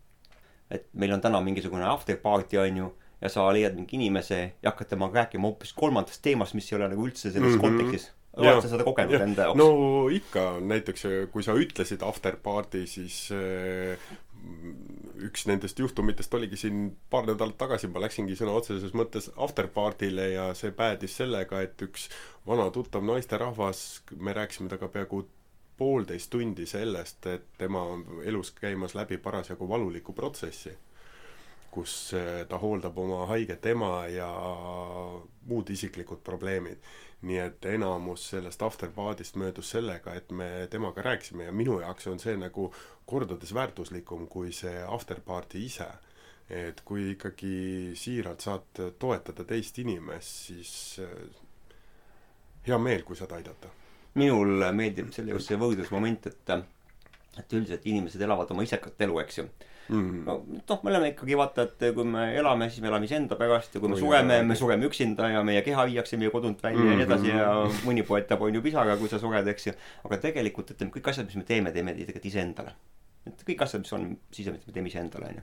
et meil on täna mingisugune after party, onju ja sa leiad mingi inimese ja hakkad temaga rääkima hoopis kolmandast teemast, mis ei ole nagu üldse selles mm -hmm. kontekstis oled sa seda kogenud ja. enda jaoks? no ikka, näiteks kui sa ütlesid after party, siis äh, üks nendest juhtumitest oligi siin paar nädalat tagasi, ma läksingi sõna otseses mõttes after party'le ja see päädis sellega, et üks vana tuttav naisterahvas, me rääkisime temaga peaaegu poolteist tundi sellest, et tema on elus käimas läbi parasjagu valulikku protsessi, kus äh, ta hooldab oma haiget ema ja muud isiklikud probleemid nii et enamus sellest afterparty'st möödus sellega, et me temaga rääkisime ja minu jaoks on see nagu kordades väärtuslikum kui see afterparty ise. et kui ikkagi siiralt saad toetada teist inimest, siis äh, hea meel, kui saad aidata. minul meeldib selle juures see võrdlusmoment, et et üldiselt inimesed elavad oma isekat elu, eks ju mm.. no noh, me oleme ikkagi vaata, et kui me elame, siis me elame iseenda pärast ja kui me Oi, sureme, me sureme üksinda ja meie keha viiakse meie kodunt välja mm -hmm. ja nii edasi ja mõni poetab on ju pisaraga, kui sa sured, eks ju. aga tegelikult ütleme, kõik asjad, mis me teeme, teeme tegelikult iseendale. et kõik asjad, mis on sisemist, me teeme iseendale, onju.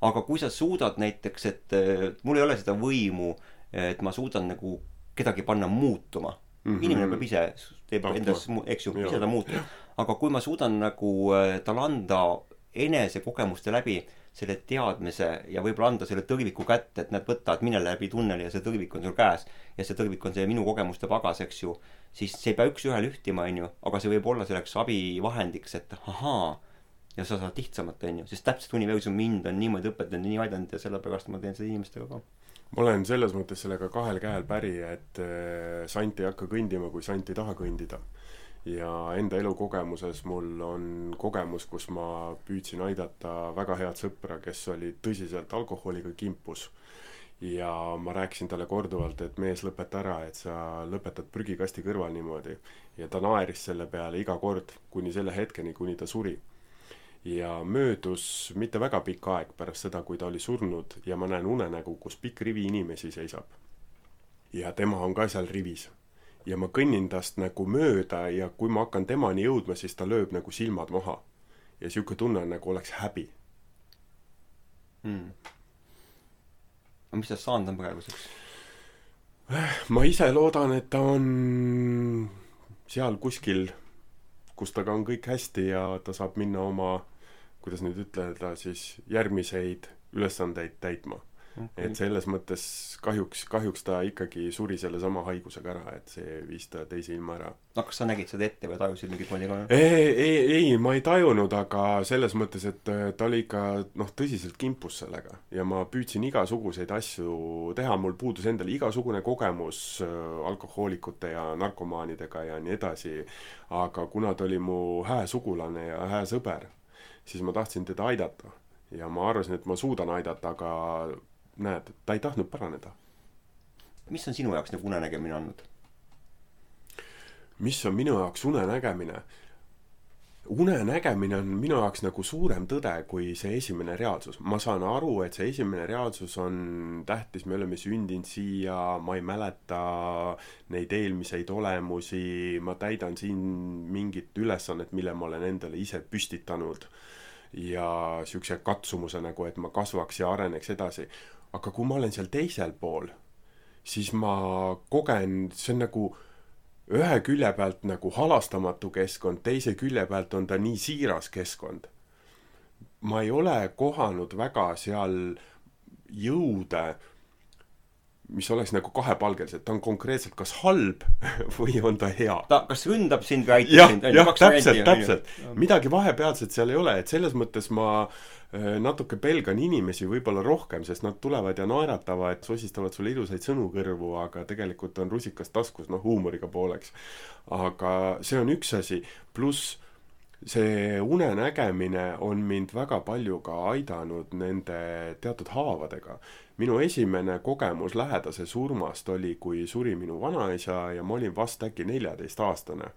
aga kui sa suudad näiteks, et mul ei ole seda võimu, et ma suudan nagu kedagi panna muutuma mm. -hmm. inimene peab ise, teeb endas, eks ju, ise ta muutub. Aga kui ma suudan nagu äh, talle anda enesekogemuste läbi selle teadmise ja võib-olla anda selle tõrviku kätte, et näed, võta, et mine läbi tunneli ja see tõrvik on sul käes ja see tõrvik on see minu kogemuste pagas, eks ju, siis see ei pea üks-ühele ühtima, onju, aga see võib olla selleks abivahendiks, et ahaa, ja sa saad lihtsamalt, onju, sest täpselt universum mind on niimoodi õpetanud ja nii aidanud ja sellepärast ma teen seda inimestega ka. ma olen selles mõttes sellega kahel käel päri, et äh, sant ei hakka kõndima, kui sant ei taha kõndida. Ja enda elukogemuses mul on kogemus, kus ma püüdsin aidata väga head sõpra, kes oli tõsiselt alkoholiga kimpus. ja ma rääkisin talle korduvalt, et mees, lõpeta ära, et sa lõpetad prügikasti kõrval niimoodi. ja ta naeris selle peale iga kord, kuni selle hetkeni, kuni ta suri ja möödus mitte väga pikk aeg pärast seda, kui ta oli surnud ja ma näen unenägu, kus pikk rivi inimesi seisab. ja tema on ka seal rivis. Ja ma kõnnin tast nagu mööda ja kui ma hakkan temani jõudma, siis ta lööb nagu silmad maha. ja sihuke tunne on nagu oleks häbi. mm. aga mis tast saanud on praeguseks? ma ise loodan, et ta on seal kuskil, kus temaga on kõik hästi ja ta saab minna oma, kuidas nüüd ütelda siis, järgmiseid ülesandeid täitma et selles mõttes kahjuks, kahjuks ta ikkagi suri sellesama haigusega ära, et see viis ta teise ilma ära. no kas sa nägid seda ette või tajusid mingit moodi ka? ei, ei, ei, ma ei tajunud, aga selles mõttes, et äh, ta oli ikka noh, tõsiselt kimpus sellega ja ma püüdsin igasuguseid asju teha, mul puudus endal igasugune kogemus äh, alkohoolikute ja narkomaanidega ja nii edasi. aga kuna ta oli mu hää sugulane ja hää sõber, siis ma tahtsin teda aidata ja ma arvasin, et ma suudan aidata, aga näed, ta ei tahtnud paraneda. mis on sinu jaoks nagu unenägemine olnud? mis on minu jaoks unenägemine? unenägemine on minu jaoks nagu suurem tõde kui see esimene reaalsus. ma saan aru, et see esimene reaalsus on tähtis, me oleme sündinud siia, ma ei mäleta neid eelmiseid olemusi, ma täidan siin mingit ülesannet, mille ma olen endale ise püstitanud ja siukse katsumuse nagu, et ma kasvaks ja areneks edasi. Aga kui ma olen seal teisel pool, siis ma kogen, see on nagu ühe külje pealt nagu halastamatu keskkond, teise külje pealt on ta nii siiras keskkond. ma ei ole kohanud väga seal jõude, mis oleks nagu kahepalgelised, ta on konkreetselt kas halb või on ta hea ta kas ründab sind või aitab jah sind, jah, täpselt, täpselt. midagi vahepealset seal ei ole, et selles mõttes ma äh, natuke pelgan inimesi võib-olla rohkem, sest nad tulevad ja naeratavad, sosistavad sulle ilusaid sõnu kõrvu, aga tegelikult on rusikas taskus, noh, huumoriga pooleks. aga see on üks asi, pluss see unenägemine on mind väga palju ka aidanud nende teatud haavadega. minu esimene kogemus lähedase surmast oli, kui suri minu vanaisa ja ma olin vast äkki neljateistaastane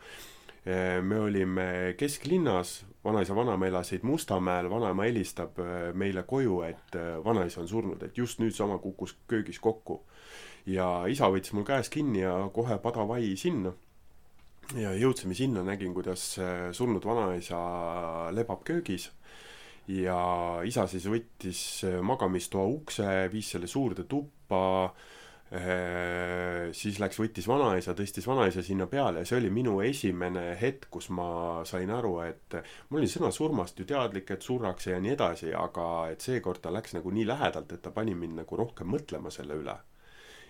me olime kesklinnas, vanaisa vanaema elasid Mustamäel, vanaema helistab äh, meile koju, et äh, vanaisa on surnud, et just nüüd sama kukkus köögis kokku. ja isa võttis mul käest kinni ja kohe padavai sinna. Ja jõudsime sinna, nägin, kuidas äh, surnud vanaisa lebab köögis ja isa siis võttis äh, magamistoa ukse, viis selle suurde tuppa siis läks, võttis vanaisa, tõstis vanaisa sinna peale ja see oli minu esimene hetk, kus ma sain aru, et ma olin sõna surmast ju teadlik, et surrakse ja nii edasi, aga et seekord ta läks nagu nii lähedalt, et ta pani mind nagu rohkem mõtlema selle üle.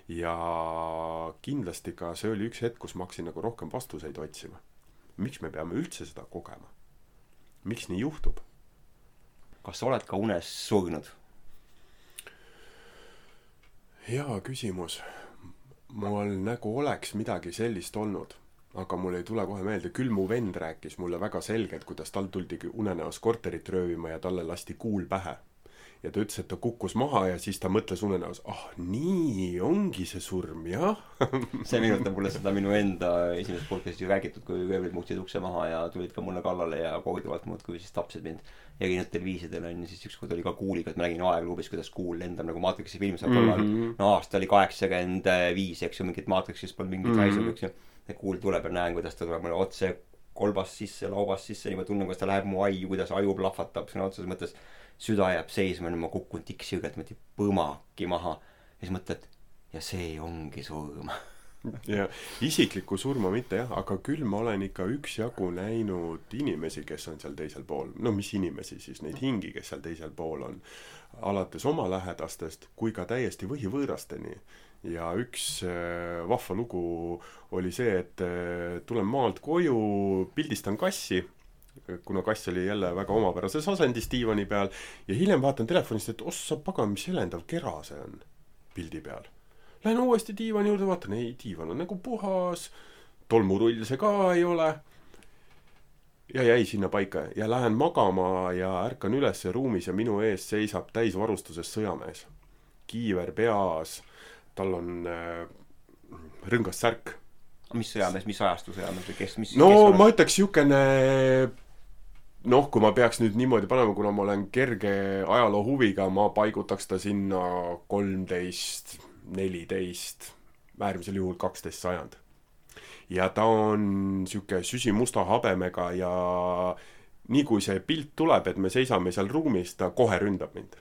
Ja kindlasti ka see oli üks hetk, kus ma hakkasin nagu rohkem vastuseid otsima. miks me peame üldse seda kogema? miks nii juhtub? kas sa oled ka unes surnud? hea küsimus. mul nagu oleks midagi sellist olnud, aga mul ei tule kohe meelde, küll mu vend rääkis mulle väga selgelt, kuidas tal tuldi unenäos korterit röövima ja talle lasti kuul pähe. Ja ta ütles, et ta kukkus maha ja siis ta mõtles unenäos, ah nii ongi see surm, jah. see meenutab mulle seda minu enda esimest podcast'i räägitud, kui röövlid muutsid ukse maha ja tulid ka mulle kallale ja korduvalt muudkui siis tapsid mind erinevatel viisidel onju, siis ükskord oli ka kuuliga, et ma nägin aegluubis, kuidas kuul lendab nagu Matrixi filmis mm. -hmm. no aasta oli kaheksakümmend viis, eks ju, mingit Matrixist polnud mingit mm -hmm. eks ju. ja kuul tuleb ja näen, kuidas ta tuleb mulle otse kolbast sisse, laubast sisse, niimoodi tunnen, kuidas ta läheb mu aiu, kuidas aju plahvatab sõna otseses mõttes. Süda jääb seisma, ma kukun tiksjõgelt niimoodi põmaki maha. Ja siis mõtled, ja see ongi surm. ja isiklikku surma mitte jah, aga küll ma olen ikka üksjagu näinud inimesi, kes on seal teisel pool, no mis inimesi siis, neid hingi, kes seal teisel pool on, alates oma lähedastest kui ka täiesti võhivõõrasteni. ja üks äh, vahva lugu oli see, et äh, tulen maalt koju, pildistan kassi, kuna kass oli jälle väga omapärases asendis diivani peal ja hiljem vaatan telefonist, et ossa pagan, mis helendav kera see on pildi peal Lähen uuesti diivani juurde, vaatan, ei, diivan on nagu puhas, tolmurull see ka ei ole. ja jäi sinna paika ja lähen magama ja ärkan üles ruumis ja minu ees seisab täisvarustuses sõjamees. kiiver peas, tal on äh, rõngas särk. Mis sõjamees, mis ajastu sõjamees või kes, mis no kes ma ütleks siukene noh, kui ma peaks nüüd niimoodi panema, kuna ma olen kerge ajaloo huviga, ma paigutaks ta sinna kolmteist, neliteist, äärmisel juhul kaksteist sajand. ja ta on sihuke süsimusta habemega ja nii kui see pilt tuleb, et me seisame seal ruumis, ta kohe ründab mind.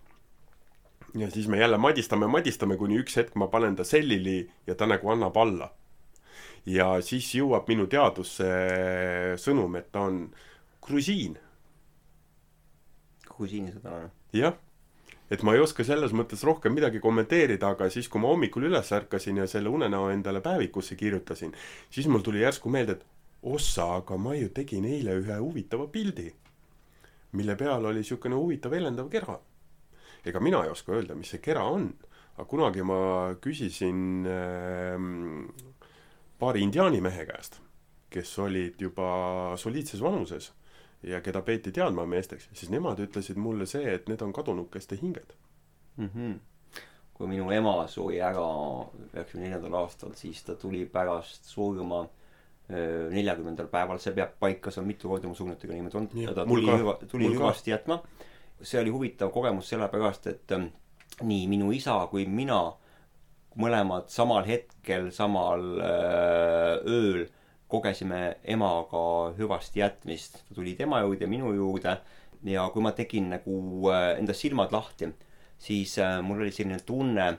ja siis me jälle madistame, madistame, kuni üks hetk ma panen ta sellili ja ta nagu annab alla ja siis jõuab minu teadvusse sõnum, et ta on grusiin. kusiini seda on. jah, et ma ei oska selles mõttes rohkem midagi kommenteerida, aga siis, kui ma hommikul üles ärkasin ja selle unenäo endale päevikusse kirjutasin, siis mul tuli järsku meelde, et ossa, aga ma ju tegin eile ühe huvitava pildi, mille peal oli niisugune huvitav helendav kera. ega mina ei oska öelda, mis see kera on, aga kunagi ma küsisin ähm, paari indiaani mehe käest, kes olid juba soliidses vanuses ja keda peeti teadmameesteks, siis nemad ütlesid mulle see, et need on kadunukeste hinged. mm. -hmm. kui minu ema suri ära üheksakümne neljandal aastal, siis ta tuli pärast surma neljakümnendal päeval, see peab paika, on mitu korda mu surnutega niimoodi ja ta tuli hüva, tuli hüvasti jätma. see oli huvitav kogemus sellepärast, et ähm, nii minu isa kui mina mõlemad samal hetkel, samal öö, ööl kogesime emaga hüvasti jätmist. ta tuli tema juurde ja minu juurde ja kui ma tegin nagu äh, enda silmad lahti, siis äh, mul oli selline tunne,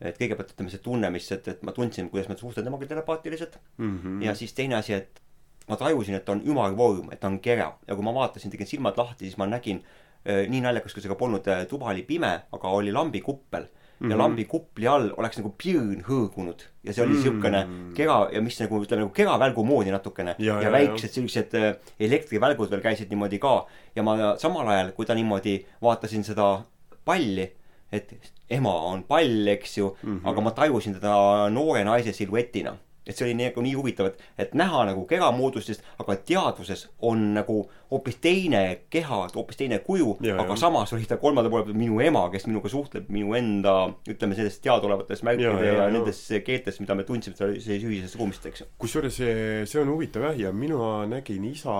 et kõigepealt ütleme see tunne, mis, et, et ma tundsin, kuidas ma suhtlen temaga telepaatiliselt mm. -hmm. ja siis teine asi, et ma tajusin, et ta on ümarvorm, et ta on kera ja kui ma vaatasin, tegin silmad lahti, siis ma nägin äh, nii naljakas, kui see ka polnud, tuba oli pime, aga oli lambikuppel ja mm. -hmm. lambi all oleks nagu pirn hõõgunud ja see oli Mm. siukene kera ja mis nagu ütleme nagu keravälgu moodi natukene Ja, ja, ja, väiksed sellised äh, elektrivälgud veel käisid niimoodi ka ja ma samal ajal, kui ta niimoodi vaatasin seda palli, et ema on pall, eks ju mm. -hmm. aga ma tajusin teda noore naise siluetina. Et see oli nii, nagu nii huvitav, et, et näha nagu kera moodustist, aga teadvuses on nagu hoopis teine keha, hoopis teine kuju, aga ja. samas oli ta kolmanda poole peal minu ema, kes minuga suhtleb minu enda, ütleme sellest teadaolevates märkide Ja, ja, ja, nendes keeltes, mida me tundsime selles ühises ruumist, eks ju. kusjuures see, see on huvitav jah, ja mina nägin isa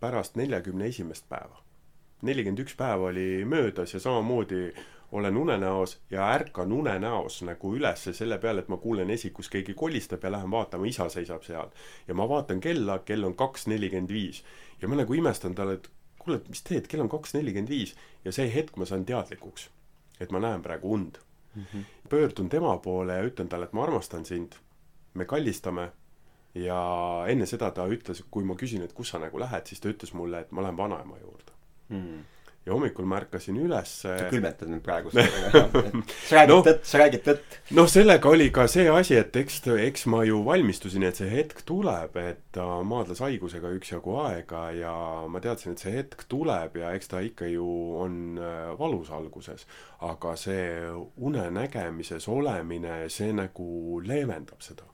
pärast neljakümne esimest päeva. nelikümmend üks päeva oli möödas ja samamoodi olen unenäos ja ärkan unenäos nagu ülesse selle peale, et ma kuulen esikus keegi kolistab ja lähen vaatama, isa seisab seal. ja ma vaatan kella, kell on kaks nelikümmend viis ja ma nagu imestan talle, et kuule, et mis teed, kell on kaks nelikümmend viis ja see hetk ma saan teadlikuks, et ma näen praegu und mm. -hmm. pöördun tema poole ja ütlen talle, et ma armastan sind, me kallistame ja enne seda ta ütles, kui ma küsin, et kus sa nagu lähed, siis ta ütles mulle, et ma lähen vanaema juurde. Mm. Ja hommikul ma ärkasin üles. sa külmetad mind praegu sa räägid no. tõtt, sa räägid tõtt. noh, sellega oli ka see asi, et eks, eks ma ju valmistusin, et see hetk tuleb, et ta maadles haigusega üksjagu aega ja ma teadsin, et see hetk tuleb ja eks ta ikka ju on äh, valus alguses. aga see unenägemises olemine, see nagu leevendab seda.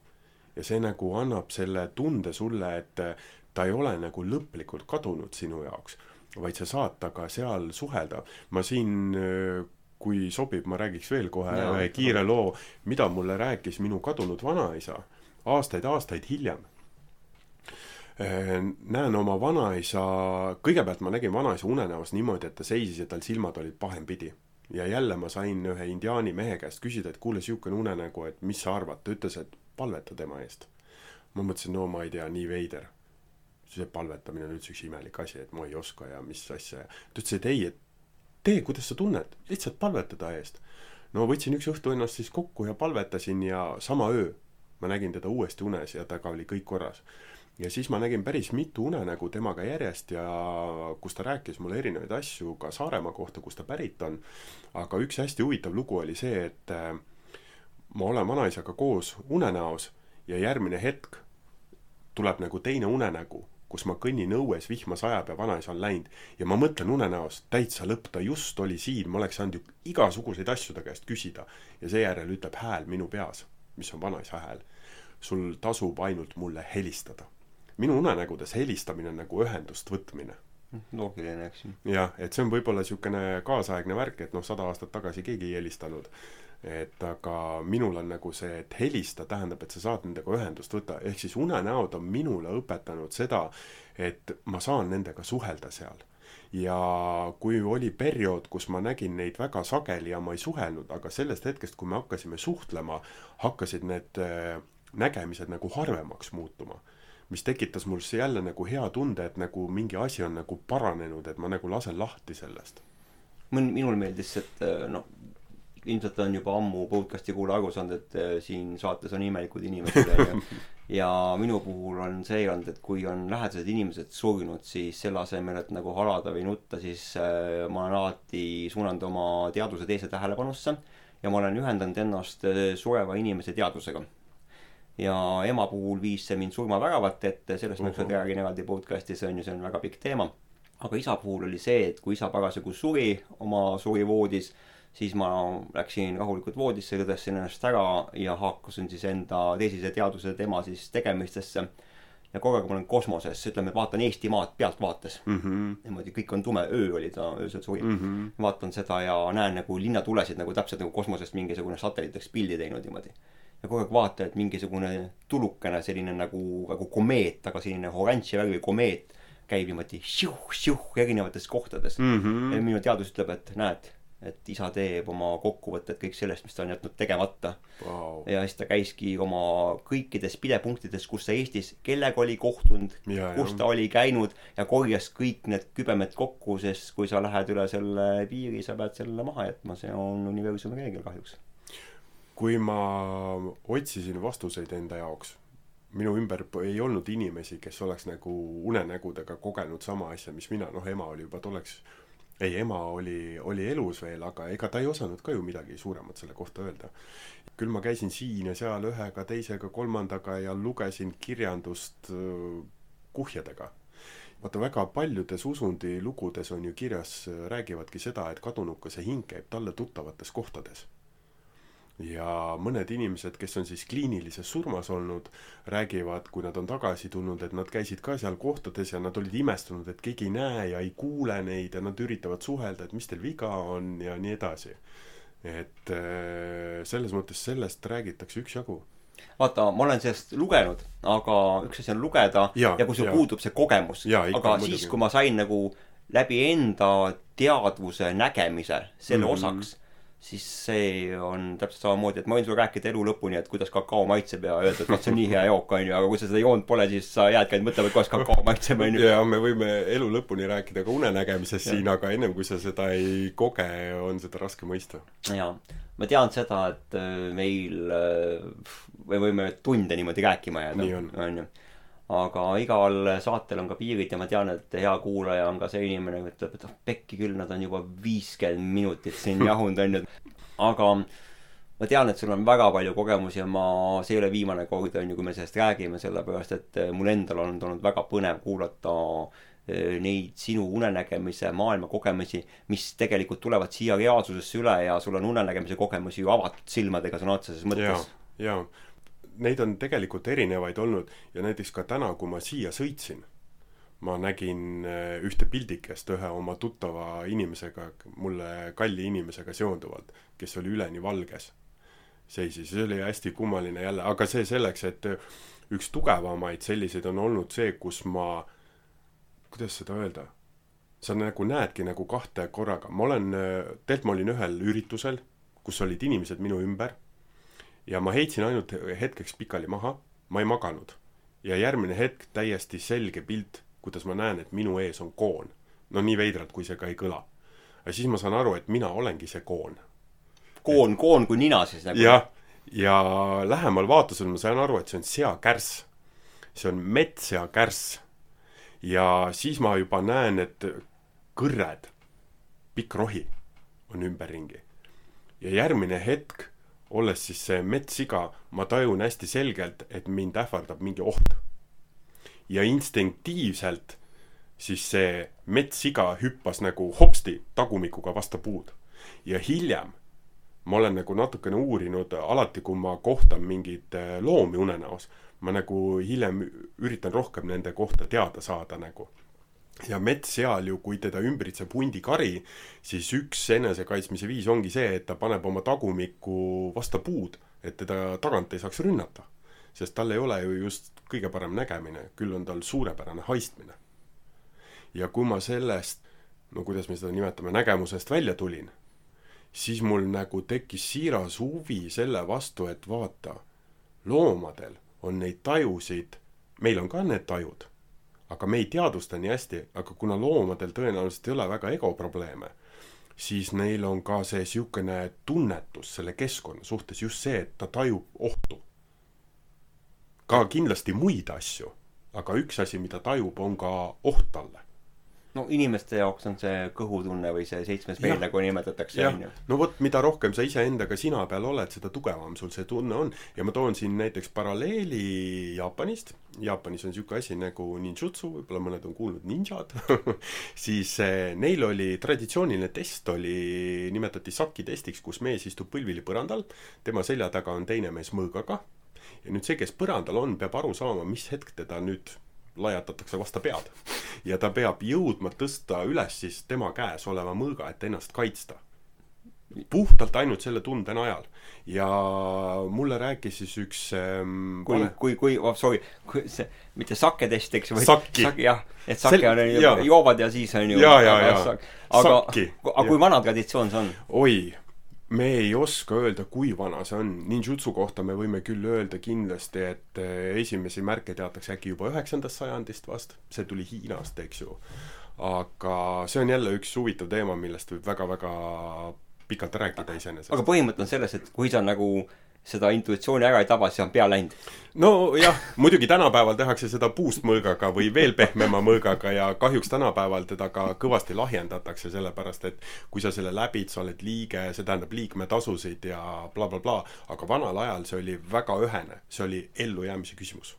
ja see nagu annab selle tunde sulle, et äh, ta ei ole nagu lõplikult kadunud sinu jaoks, vaid sa saad temaga seal suhelda. ma siin kui sobib, ma räägiks veel kohe ühe kiire loo, mida mulle rääkis minu kadunud vanaisa aastaid-aastaid hiljem. näen oma vanaisa, kõigepealt ma nägin vanaisa unenäos niimoodi, et ta seisis ja tal silmad olid pahempidi. ja jälle ma sain ühe indiaani mehe käest küsida, et kuule, niisugune unenägu, et mis sa arvad, ta ütles, et palveta tema eest. ma mõtlesin, no ma ei tea, nii veider. See palvetamine on üldse üks imelik asi, et ma ei oska ja mis asja ja ta ütles, et ei, et tee, kuidas sa tunned, lihtsalt palveta ta eest. no võtsin üks õhtu ennast siis kokku ja palvetasin ja sama öö ma nägin teda uuesti unes ja temaga oli kõik korras. ja siis ma nägin päris mitu unenägu temaga järjest ja kus ta rääkis mulle erinevaid asju ka Saaremaa kohta, kust ta pärit on. aga üks hästi huvitav lugu oli see, et äh, ma olen vanaisaga koos unenäos ja järgmine hetk tuleb nagu teine unenägu, kus ma kõnnin õues, vihma sajab ja vanaisa on läinud. ja ma mõtlen unenäos, täitsa lõpp, ta just oli siin, ma oleks saanud ju igasuguseid asju ta käest küsida. ja seejärel ütleb hääl minu peas, mis on vanaisa hääl. sul tasub ainult mulle helistada. minu unenägudes helistamine on nagu ühendust võtmine loogiline, eks ju. jah, et see on võib-olla niisugune kaasaegne värk, et noh, sada aastat tagasi keegi ei helistanud et aga minul on nagu see, et helista tähendab, et sa saad nendega ühendust võtta, ehk siis unenäod on minule õpetanud seda, et ma saan nendega suhelda seal. ja kui oli periood, kus ma nägin neid väga sageli ja ma ei suhelnud, aga sellest hetkest, kui me hakkasime suhtlema, hakkasid need äh, nägemised nagu harvemaks muutuma mis tekitas mul jälle nagu hea tunde, et nagu mingi asi on nagu paranenud, et ma nagu lasen lahti sellest. minul meeldis, et noh, ilmselt on juba ammu podcast'i kuulaja aru saanud, et äh, siin saates on imelikud inimesed onju. ja minu puhul on see olnud, et kui on lähedased inimesed surnud, siis selle asemel, et nagu halada või nutta, siis äh, ma olen alati suunanud oma teadvuse teise tähelepanusse ja ma olen ühendanud ennast äh, sureva inimese teadvusega. ja ema puhul viis see mind surmaväravate ette, sellest ma ükskord räägin eraldi podcast'is on ju, see on väga pikk teema. aga isa puhul oli see, et kui isa parasjagu suri oma surivoodis siis ma läksin rahulikult voodisse, lõdvestasin ennast ära ja haakusin siis enda teisise teadvuse tema siis tegemistesse. ja aeg ma olen kosmoses, ütleme, vaatan Eestimaad pealtvaates mm. -hmm. niimoodi kõik on tume, öö oli ta, öösel suri mm. -hmm. vaatan seda ja näen nagu linnatulesid nagu täpselt nagu kosmosest mingisugune satelliit oleks pildi teinud niimoodi. ja kogu aeg vaatan, et mingisugune tulukene selline nagu, nagu komeet, aga selline oranži värvi komeet käib niimoodi šiuh-šiuh erinevates kohtades mm. -hmm. ja minu teadus ütleb, et näed et isa teeb oma kokkuvõtted kõik sellest, mis ta on jätnud tegemata. Wow.. ja siis ta käiski oma kõikides pidepunktides, kus ta Eestis, kellega oli kohtunud, kus ta oli käinud ja korjas kõik need kübemed kokku, sest kui sa lähed üle selle piiri, sa pead selle maha jätma, see on universumi reegel kahjuks. kui ma otsisin vastuseid enda jaoks, minu ümber ei olnud inimesi, kes oleks nagu unenägudega kogenud sama asja, mis mina, noh, ema oli juba tolleks ei, ema oli, oli elus veel, aga ega ta ei osanud ka ju midagi suuremat selle kohta öelda. küll ma käisin siin ja seal ühega, teisega, kolmandaga ja lugesin kirjandust äh, kuhjadega. vaata, väga paljudes usundilugudes on ju kirjas, räägivadki seda, et kadunukese hing käib talle tuttavates kohtades ja mõned inimesed, kes on siis kliinilises surmas olnud, räägivad, kui nad on tagasi tulnud, et nad käisid ka seal kohtades ja nad olid imestunud, et keegi ei näe ja ei kuule neid ja nad üritavad suhelda, et mis teil viga on ja nii edasi. et äh, selles mõttes sellest räägitakse üksjagu vaata, ma olen sellest lugenud, aga üks asi on lugeda ja, ja kui sul puudub see kogemus, aga siis, kui ma sain nagu läbi enda teadvuse nägemise selle mm -hmm. osaks siis see on täpselt samamoodi, et ma võin sulle rääkida elu lõpuni, et kuidas kakao maitseb ja öelda, et vot see on nii hea jook, onju, aga kui sa seda joonud pole, siis sa jäädki ainult mõtlema, et kuidas kakao maitseb, onju. ja me võime elu lõpuni rääkida ka unenägemisest siin, aga ennem kui sa seda ei koge, on seda raske mõista. jaa, ma tean seda, et äh, meil, äh, me võime tunde niimoodi rääkima jääda. nii on, on aga igal saatel on ka piirid ja ma tean, et hea kuulaja on ka see inimene, kes ütleb, et oh pekki küll, nad on juba viiskümmend minutit siin jahunud, onju. aga ma tean, et sul on väga palju kogemusi ja ma, see ei ole viimane kord, onju, kui me sellest räägime, sellepärast et eh, mul endal on olnud väga põnev kuulata eh, neid sinu unenägemise maailma kogemusi, mis tegelikult tulevad siia reaalsusesse üle ja sul on unenägemise kogemusi ju avatud silmadega sõna otseses mõttes. jaa, jaa neid on tegelikult erinevaid olnud ja näiteks ka täna, kui ma siia sõitsin, ma nägin äh, ühte pildikest ühe oma tuttava inimesega, mulle kalli inimesega seonduvalt, kes oli üleni valges. seisis, see oli hästi kummaline jälle, aga see selleks, et üks tugevamaid selliseid on olnud see, kus ma, kuidas seda öelda, sa nagu näedki nagu kahte korraga, ma olen, tegelikult ma olin ühel üritusel, kus olid inimesed minu ümber ja ma heitsin ainult hetkeks pikali maha, ma ei maganud. ja järgmine hetk täiesti selge pilt, kuidas ma näen, et minu ees on koon. no nii veidralt, kui see ka ei kõla. ja siis ma saan aru, et mina olengi see koon. koon, koon kui nina siis nagu? jah, ja lähemal vaatlusel ma sain aru, et see on seakärss. see on metsseakärss. ja siis ma juba näen, et kõrred, pikk rohi on ümberringi. ja järgmine hetk olles siis see metssiga, ma tajun hästi selgelt, et mind ähvardab mingi oht. ja instinktiivselt siis see metssiga hüppas nagu hopsti tagumikuga vastu puud. ja hiljem ma olen nagu natukene uurinud, alati kui ma kohtan mingeid äh, loomi unenäos, ma nagu hiljem üritan rohkem nende kohta teada saada nagu ja metsseal ju, kui teda ümbritseb hundikari, siis üks enesekaitsmise viis ongi see, et ta paneb oma tagumikku vastu puud, et teda tagant ei saaks rünnata. sest tal ei ole ju just kõige parem nägemine, küll on tal suurepärane haistmine. ja kui ma sellest, no kuidas me seda nimetame, nägemusest välja tulin, siis mul nagu tekkis siiras huvi selle vastu, et vaata, loomadel on neid tajusid, meil on ka need tajud aga me ei teadvusta nii hästi, aga kuna loomadel tõenäoliselt ei ole väga egoprobleeme, siis neil on ka see niisugune tunnetus selle keskkonna suhtes, just see, et ta tajub ohtu. ka kindlasti muid asju, aga üks asi, mida tajub, on ka oht talle no inimeste jaoks on see kõhutunne või see seitsmes peel, nagu nimetatakse, on ju. no vot, mida rohkem sa iseendaga sina peal oled, seda tugevam sul see tunne on. ja ma toon siin näiteks paralleeli Jaapanist. Jaapanis on niisugune asi nagu ninjutsu, võib-olla mõned on kuulnud ninjad siis eh, neil oli traditsiooniline test oli, nimetati Saki testiks, kus mees istub põlvili põrandal, tema selja taga on teine mees mõõgaga ja nüüd see, kes põrandal on, peab aru saama, mis hetk teda nüüd laiatatakse vastu pead. ja ta peab jõudma tõsta üles siis tema käes oleva mõõga, et ennast kaitsta. puhtalt ainult selle tunde najal. ja mulle rääkis siis üks ähm, kui pane..., kui, kui, oh sorry, kui see, mitte saketest, eks ju. sakki. jah, et sake Sel... on ju, joovad ja siis on ju. ja, ja, ja. aga, aga kui vana traditsioon see on? oi me ei oska öelda, kui vana see on. ninjutsu kohta me võime küll öelda kindlasti, et eh, esimesi märke teatakse äkki juba üheksandast sajandist vast, see tuli Hiinast, eks ju. aga see on jälle üks huvitav teema, millest võib väga-väga pikalt rääkida iseenesest. aga põhimõte on selles, et kui sa nagu äh, seda intuitsiooni ära ei taba, siis on pea läinud. nojah, muidugi tänapäeval tehakse seda puust mõõgaga või veel pehmema mõõgaga ja kahjuks tänapäeval teda ka kõvasti lahjendatakse, sellepärast et kui sa selle läbid, sa oled liige, see tähendab liikmetasusid ja blablabla bla, bla, aga vanal ajal see oli väga ühene, see oli ellujäämise küsimus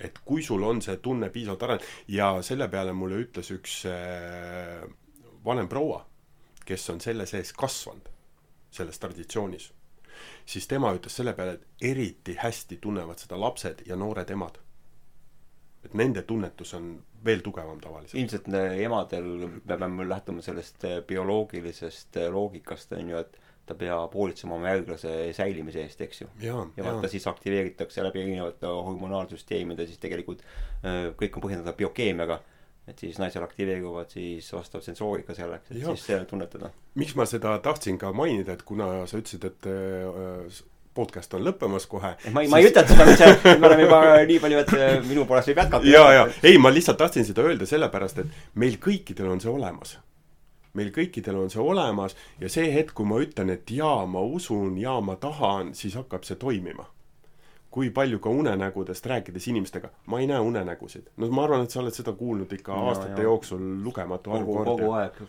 et kui sul on see tunne piisavalt arenenud ja selle peale mulle ütles üks äh, vanem proua, kes on selle sees kasvanud, selles traditsioonis siis tema ütles selle peale, et eriti hästi tunnevad seda lapsed ja noored emad. et nende tunnetus on veel tugevam tavaliselt. ilmselt emadel me peame lähtuma sellest eh, bioloogilisest eh, loogikast, on ju, et ta peab hoolitsema oma järglase säilimise eest, eks ju. ja, ja vaata, siis aktiveeritakse läbi erinevate hormonaalsüsteemide, siis tegelikult äh, kõik on põhjendatud biokeemiaga et siis naisel aktiveeruvad siis vastav sensoorika selleks, et ja. siis tunnetada. miks ma seda tahtsin ka mainida, et kuna sa ütlesid, et äh, podcast on lõppemas kohe. ma ei siis..., ma ei ütelnud seda, et me oleme juba nii palju, et äh, minu poolest võib jätkata. ja, ja ei, ma lihtsalt tahtsin seda öelda sellepärast, et meil kõikidel on see olemas. meil kõikidel on see olemas ja see hetk, kui ma ütlen, et jaa, ma usun, jaa, ma tahan, siis hakkab see toimima kui palju ka unenägudest rääkides inimestega, ma ei näe unenägusid. no ma arvan, et sa oled seda kuulnud ikka ja, aastate ja. jooksul lugematu arv kordi.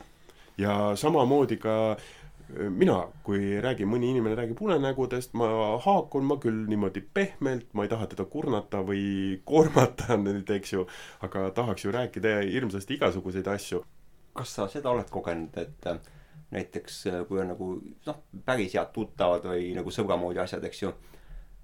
ja samamoodi ka äh, mina, kui räägin, mõni inimene räägib unenägudest, ma haakun, ma küll niimoodi pehmelt, ma ei taha teda kurnata või koormata nüüd, eks ju, aga tahaks ju rääkida hirmsasti igasuguseid asju. kas sa seda oled kogenud, et äh, näiteks äh, kui on nagu noh, päris head tuttavad või nagu sõbra moodi asjad, eks ju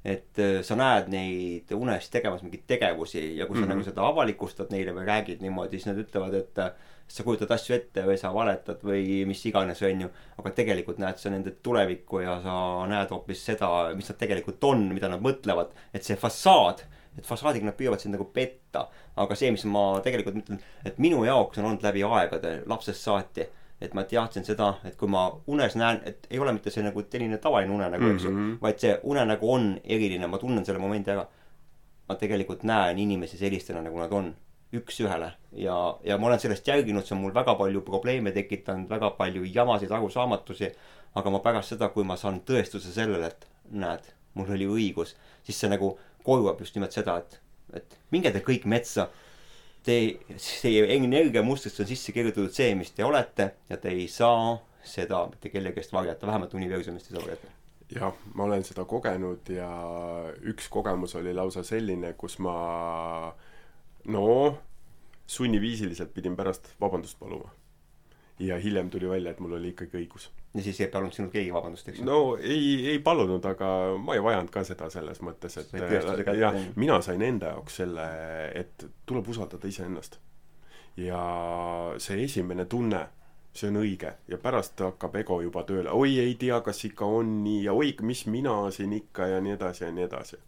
et äh, sa näed neid unes tegemas mingeid tegevusi ja kui sa mm -hmm. nagu seda avalikustad neile või räägid niimoodi, siis nad ütlevad, et äh, sa kujutad asju ette või sa valetad või mis iganes, on ju. aga tegelikult näed sa nende tulevikku ja sa näed hoopis seda, mis nad tegelikult on, mida nad mõtlevad. et see fassaad, et fassaadiga nad püüavad sind nagu petta. aga see, mis ma tegelikult ütlen, et minu jaoks on olnud läbi aegade lapsest saati et ma teadsin seda, et kui ma unes näen, et ei ole mitte see nagu selline tavaline unenägu, eks ju, mhm. vaid see unenägu on eriline, ma tunnen selle momendi ära. ma tegelikult näen inimesi sellistena, nagu nad on. üks-ühele. ja, ja ma olen sellest jälginud, see on mul väga palju probleeme tekitanud, väga palju jamasid, arusaamatusi. aga ma pärast seda, kui ma saan tõestuse sellele, et näed, mul oli õigus, siis see nagu koorub just nimelt seda, et, et minge te kõik metsa te, teie energiamustrisse on sisse kirjutatud see, mis te olete ja te ei saa seda mitte kellegi eest varjata, vähemalt universumist ei saa varjata. jah, ma olen seda kogenud ja üks kogemus oli lausa selline, kus ma no sunniviisiliselt pidin pärast vabandust paluma. Ja hiljem tuli välja, et mul oli ikkagi õigus ja siis ei palunud sinult keegi vabandust, eks ju? no ei, ei palunud, aga ma ei vajanud ka seda selles mõttes, et jah, mina sain enda jaoks selle, et tuleb usaldada iseennast. ja see esimene tunne, see on õige ja pärast hakkab ego juba tööle, oi ei tea, kas ikka on nii ja oi, mis mina siin ikka ja nii edasi ja nii edasi.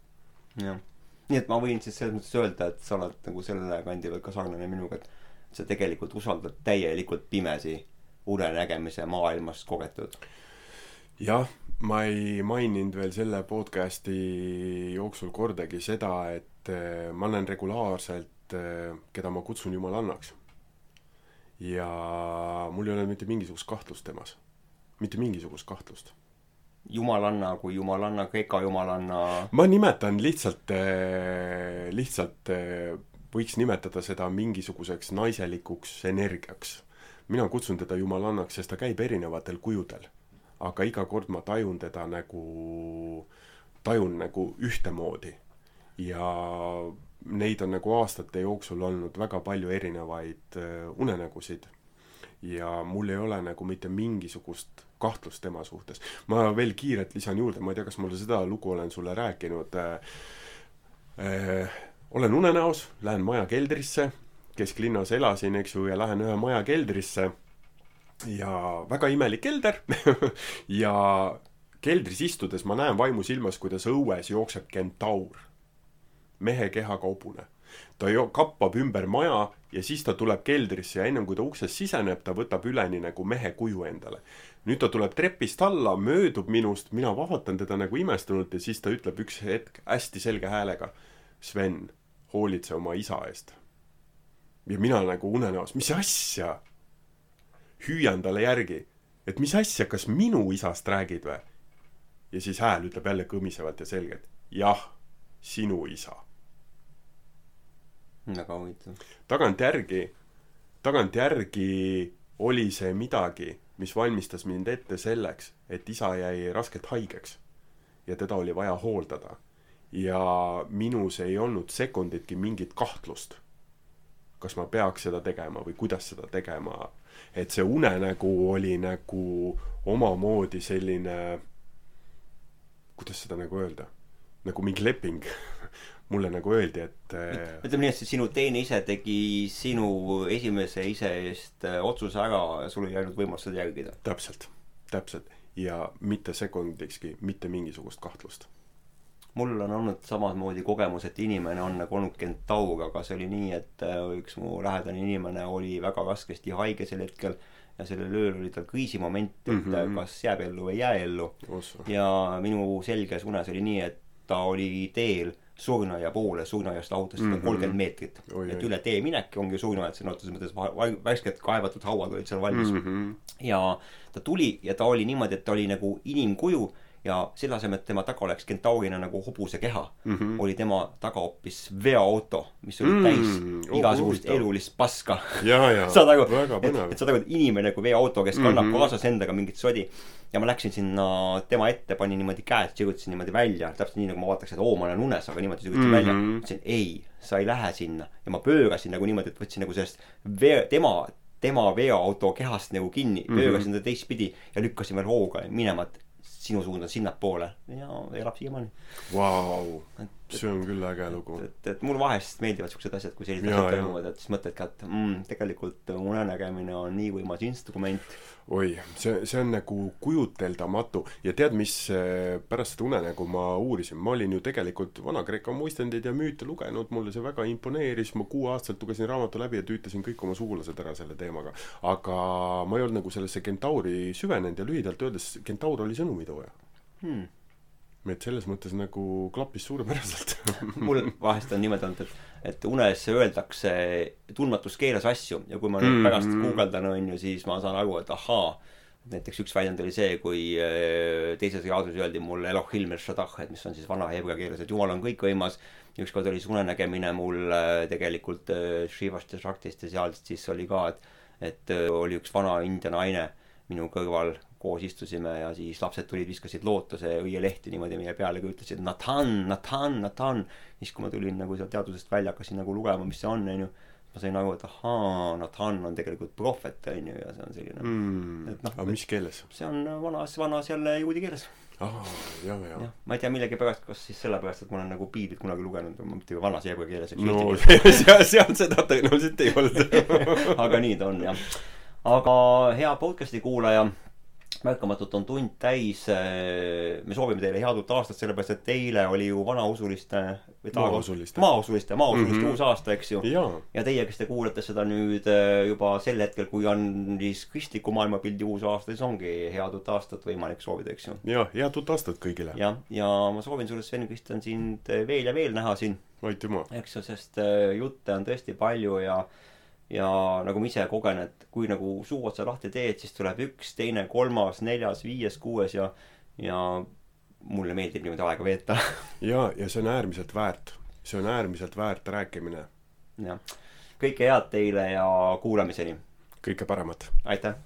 jah, nii et ma võin siis selles mõttes öelda, et sa oled nagu selle kandi pealt ka sarnane minuga, et sa tegelikult usaldad täielikult pimesi unenägemise maailmast kogetud? jah, ma ei maininud veel selle podcasti jooksul kordagi seda, et äh, ma olen regulaarselt, äh, keda ma kutsun jumalannaks. ja mul ei ole mitte mingisugust kahtlust temas. mitte mingisugust kahtlust jumalanna kui jumalanna, Kreeka jumalanna. ma nimetan lihtsalt, äh, lihtsalt võiks nimetada seda mingisuguseks naiselikuks energiaks mina kutsun teda jumalannaks, sest ta käib erinevatel kujudel. aga iga kord ma tajun teda nagu, tajun nagu ühtemoodi. ja neid on nagu aastate jooksul olnud väga palju erinevaid äh, unenägusid. ja mul ei ole nagu mitte mingisugust kahtlust tema suhtes. ma veel kiirelt lisan juurde, ma ei tea, kas ma seda lugu olen sulle rääkinud äh,. Äh, olen unenäos, lähen maja keldrisse kesklinnas elasin, eks ju, ja lähen ühe maja keldrisse ja väga imelik kelder ja keldris istudes ma näen vaimusilmas, kuidas õues jookseb kentaur, mehe kehakaubune. ta jo-, kappab ümber maja ja siis ta tuleb keldrisse ja ennem kui ta uksest siseneb, ta võtab üleni nagu mehe kuju endale. nüüd ta tuleb trepist alla, möödub minust, mina vaatan teda nagu imestunult ja siis ta ütleb üks hetk hästi selge häälega. Sven, hoolitse oma isa eest ja mina nagu unenäos, mis asja? hüüan talle järgi, et mis asja, kas minu isast räägid või? ja siis hääl ütleb jälle kõmisevalt ja selgelt, jah, sinu isa. väga huvitav. tagantjärgi, tagantjärgi oli see midagi, mis valmistas mind ette selleks, et isa jäi raskelt haigeks ja teda oli vaja hooldada. Ja minus ei olnud sekunditki mingit kahtlust kas ma peaks seda tegema või kuidas seda tegema. et see unenägu oli nagu omamoodi selline, kuidas seda nagu öelda, nagu mingi leping mulle nagu öeldi, et ütleme nii, et see sinu teine ise tegi sinu esimese ise eest äh, otsuse ära ja sul oli ainult võimalus seda järgida. täpselt, täpselt ja mitte sekundikski mitte mingisugust kahtlust mul on olnud samamoodi kogemus, et inimene on nagu olnud kentaur, aga see oli nii, et äh, üks mu lähedane inimene oli väga raskesti haige sel hetkel ja sellel ööl oli tal kriisimoment, et mm -hmm. kas jääb ellu või ei jää ellu. ja minu selges unes oli nii, et ta oli teel surnuaia poole, surnuaiast lahutas teda mhm. kolmkümmend mm -hmm. meetrit. et üle tee minek ongi surnuaed sõna otseses mõttes, värskelt kaevatud hauad olid seal valmis mm. -hmm. ja ta tuli ja ta oli niimoodi, et ta oli nagu inimkuju ja selle asemel, et tema taga oleks kentaurina nagu hobuse keha mm, -hmm. oli tema taga hoopis veoauto, mis oli mm, täis oh, igasugust oh, elulist paska. saad aru, et, et saad aru, et inimene kui veoauto, kes kannab mm -hmm. kaasas endaga mingit sodi. ja ma läksin sinna tema ette, panin niimoodi käed, sirutasin niimoodi välja, täpselt nii nagu ma vaataks, et oo, ma olen unes, aga niimoodi sirutasin mm -hmm. välja. ütlesin ei, sa ei lähe sinna ja ma pöörasin nagu niimoodi, et võtsin nagu sellest vee, tema tema veoauto kehast nagu kinni mm, -hmm. pöörasin ta teistpidi ja lükkasin veel hooga minema, et sinu suund on sinnapoole. Ja elab siiamaani. Wow.. See on küll äge lugu. et, et, et mulle vahest meeldivad siuksed asjad, kui sellised asjad toimuvad, et siis mõtled ka, et mm, tegelikult unenägemine on nii võimas instrument. oi, see, see on nagu kujuteldamatu ja tead, mis pärast seda unenägu ma uurisin, ma olin ju tegelikult Vana-Kreeka muistendeid ja müüte lugenud, mulle see väga imponeeris, ma kuueaastaselt lugesin raamatu läbi ja tüütasin kõik oma sugulased ära selle teemaga. aga ma ei olnud nagu sellesse kentauri süvenenud ja lühidalt öeldes kentaur oli sõnumitooja hmm et selles mõttes nagu klappis suurepäraselt mul vahest on niimoodi olnud, et et unes öeldakse tundmatus keeles asju ja kui ma nüüd Mm, pärast mm. guugeldan, on ju, siis ma saan aru, et ahaa, näiteks üks väljend oli see, kui äh, teises raadios öeldi mulle Elohim el-Shaddach, et mis on siis vana heebrea keeles, et Jumal on kõikvõimas. ükskord oli see unenägemine mul äh, tegelikult äh, Shivast ja Shaktist ja sealt siis oli ka, et et oli üks vana India naine minu kõrval, koos istusime ja siis lapsed tulid, viskasid lootuse õielehti niimoodi meie peale, kui ütlesid Nathan, Nathan, Nathan. siis, kui ma tulin nagu sealt teadusest välja, hakkasin nagu lugema, mis see on, onju. ma sain aru, et ahaa, Nathan on tegelikult prohvet, onju, ja see on selline mm. Noh, aga mis keeles? see on vanas, vanas jälle juudi keeles. aa, ja, ja. jah, ma ei tea millegipärast, kas siis sellepärast, et ma olen nagu piiblit kunagi lugenud, mitte vanas heebrea keeles, no seal, seal seda tõenäoliselt ei olnud aga nii ta on, jah. aga hea podcast'i kuulaja, märkamatult on tund täis. me soovime teile head uut aastat, sellepärast et eile oli ju vanausuliste või Maausuliste. maausuliste, maausuliste Mhm. uus aasta, eks ju. ja teie, kes te kuulate seda nüüd äh, juba sel hetkel, kui on siis kristliku maailmapildi uus aasta, siis ongi head uut aastat võimalik soovida, eks ju. jaa, head uut aastat kõigile. jah, ja ma soovin sulle, Sven-Kristjan, sind veel ja veel näha siin, aitüma. eks ju, sest jutte on tõesti palju ja ja nagu ma ise kogen, et kui nagu suu otsa lahti teed, siis tuleb üks, teine, kolmas, neljas, viies, kuues ja ja mulle meeldib niimoodi aega veeta. jaa, ja see on äärmiselt väärt. see on äärmiselt väärt rääkimine. jah, kõike head teile ja kuulamiseni. kõike paremat! aitäh!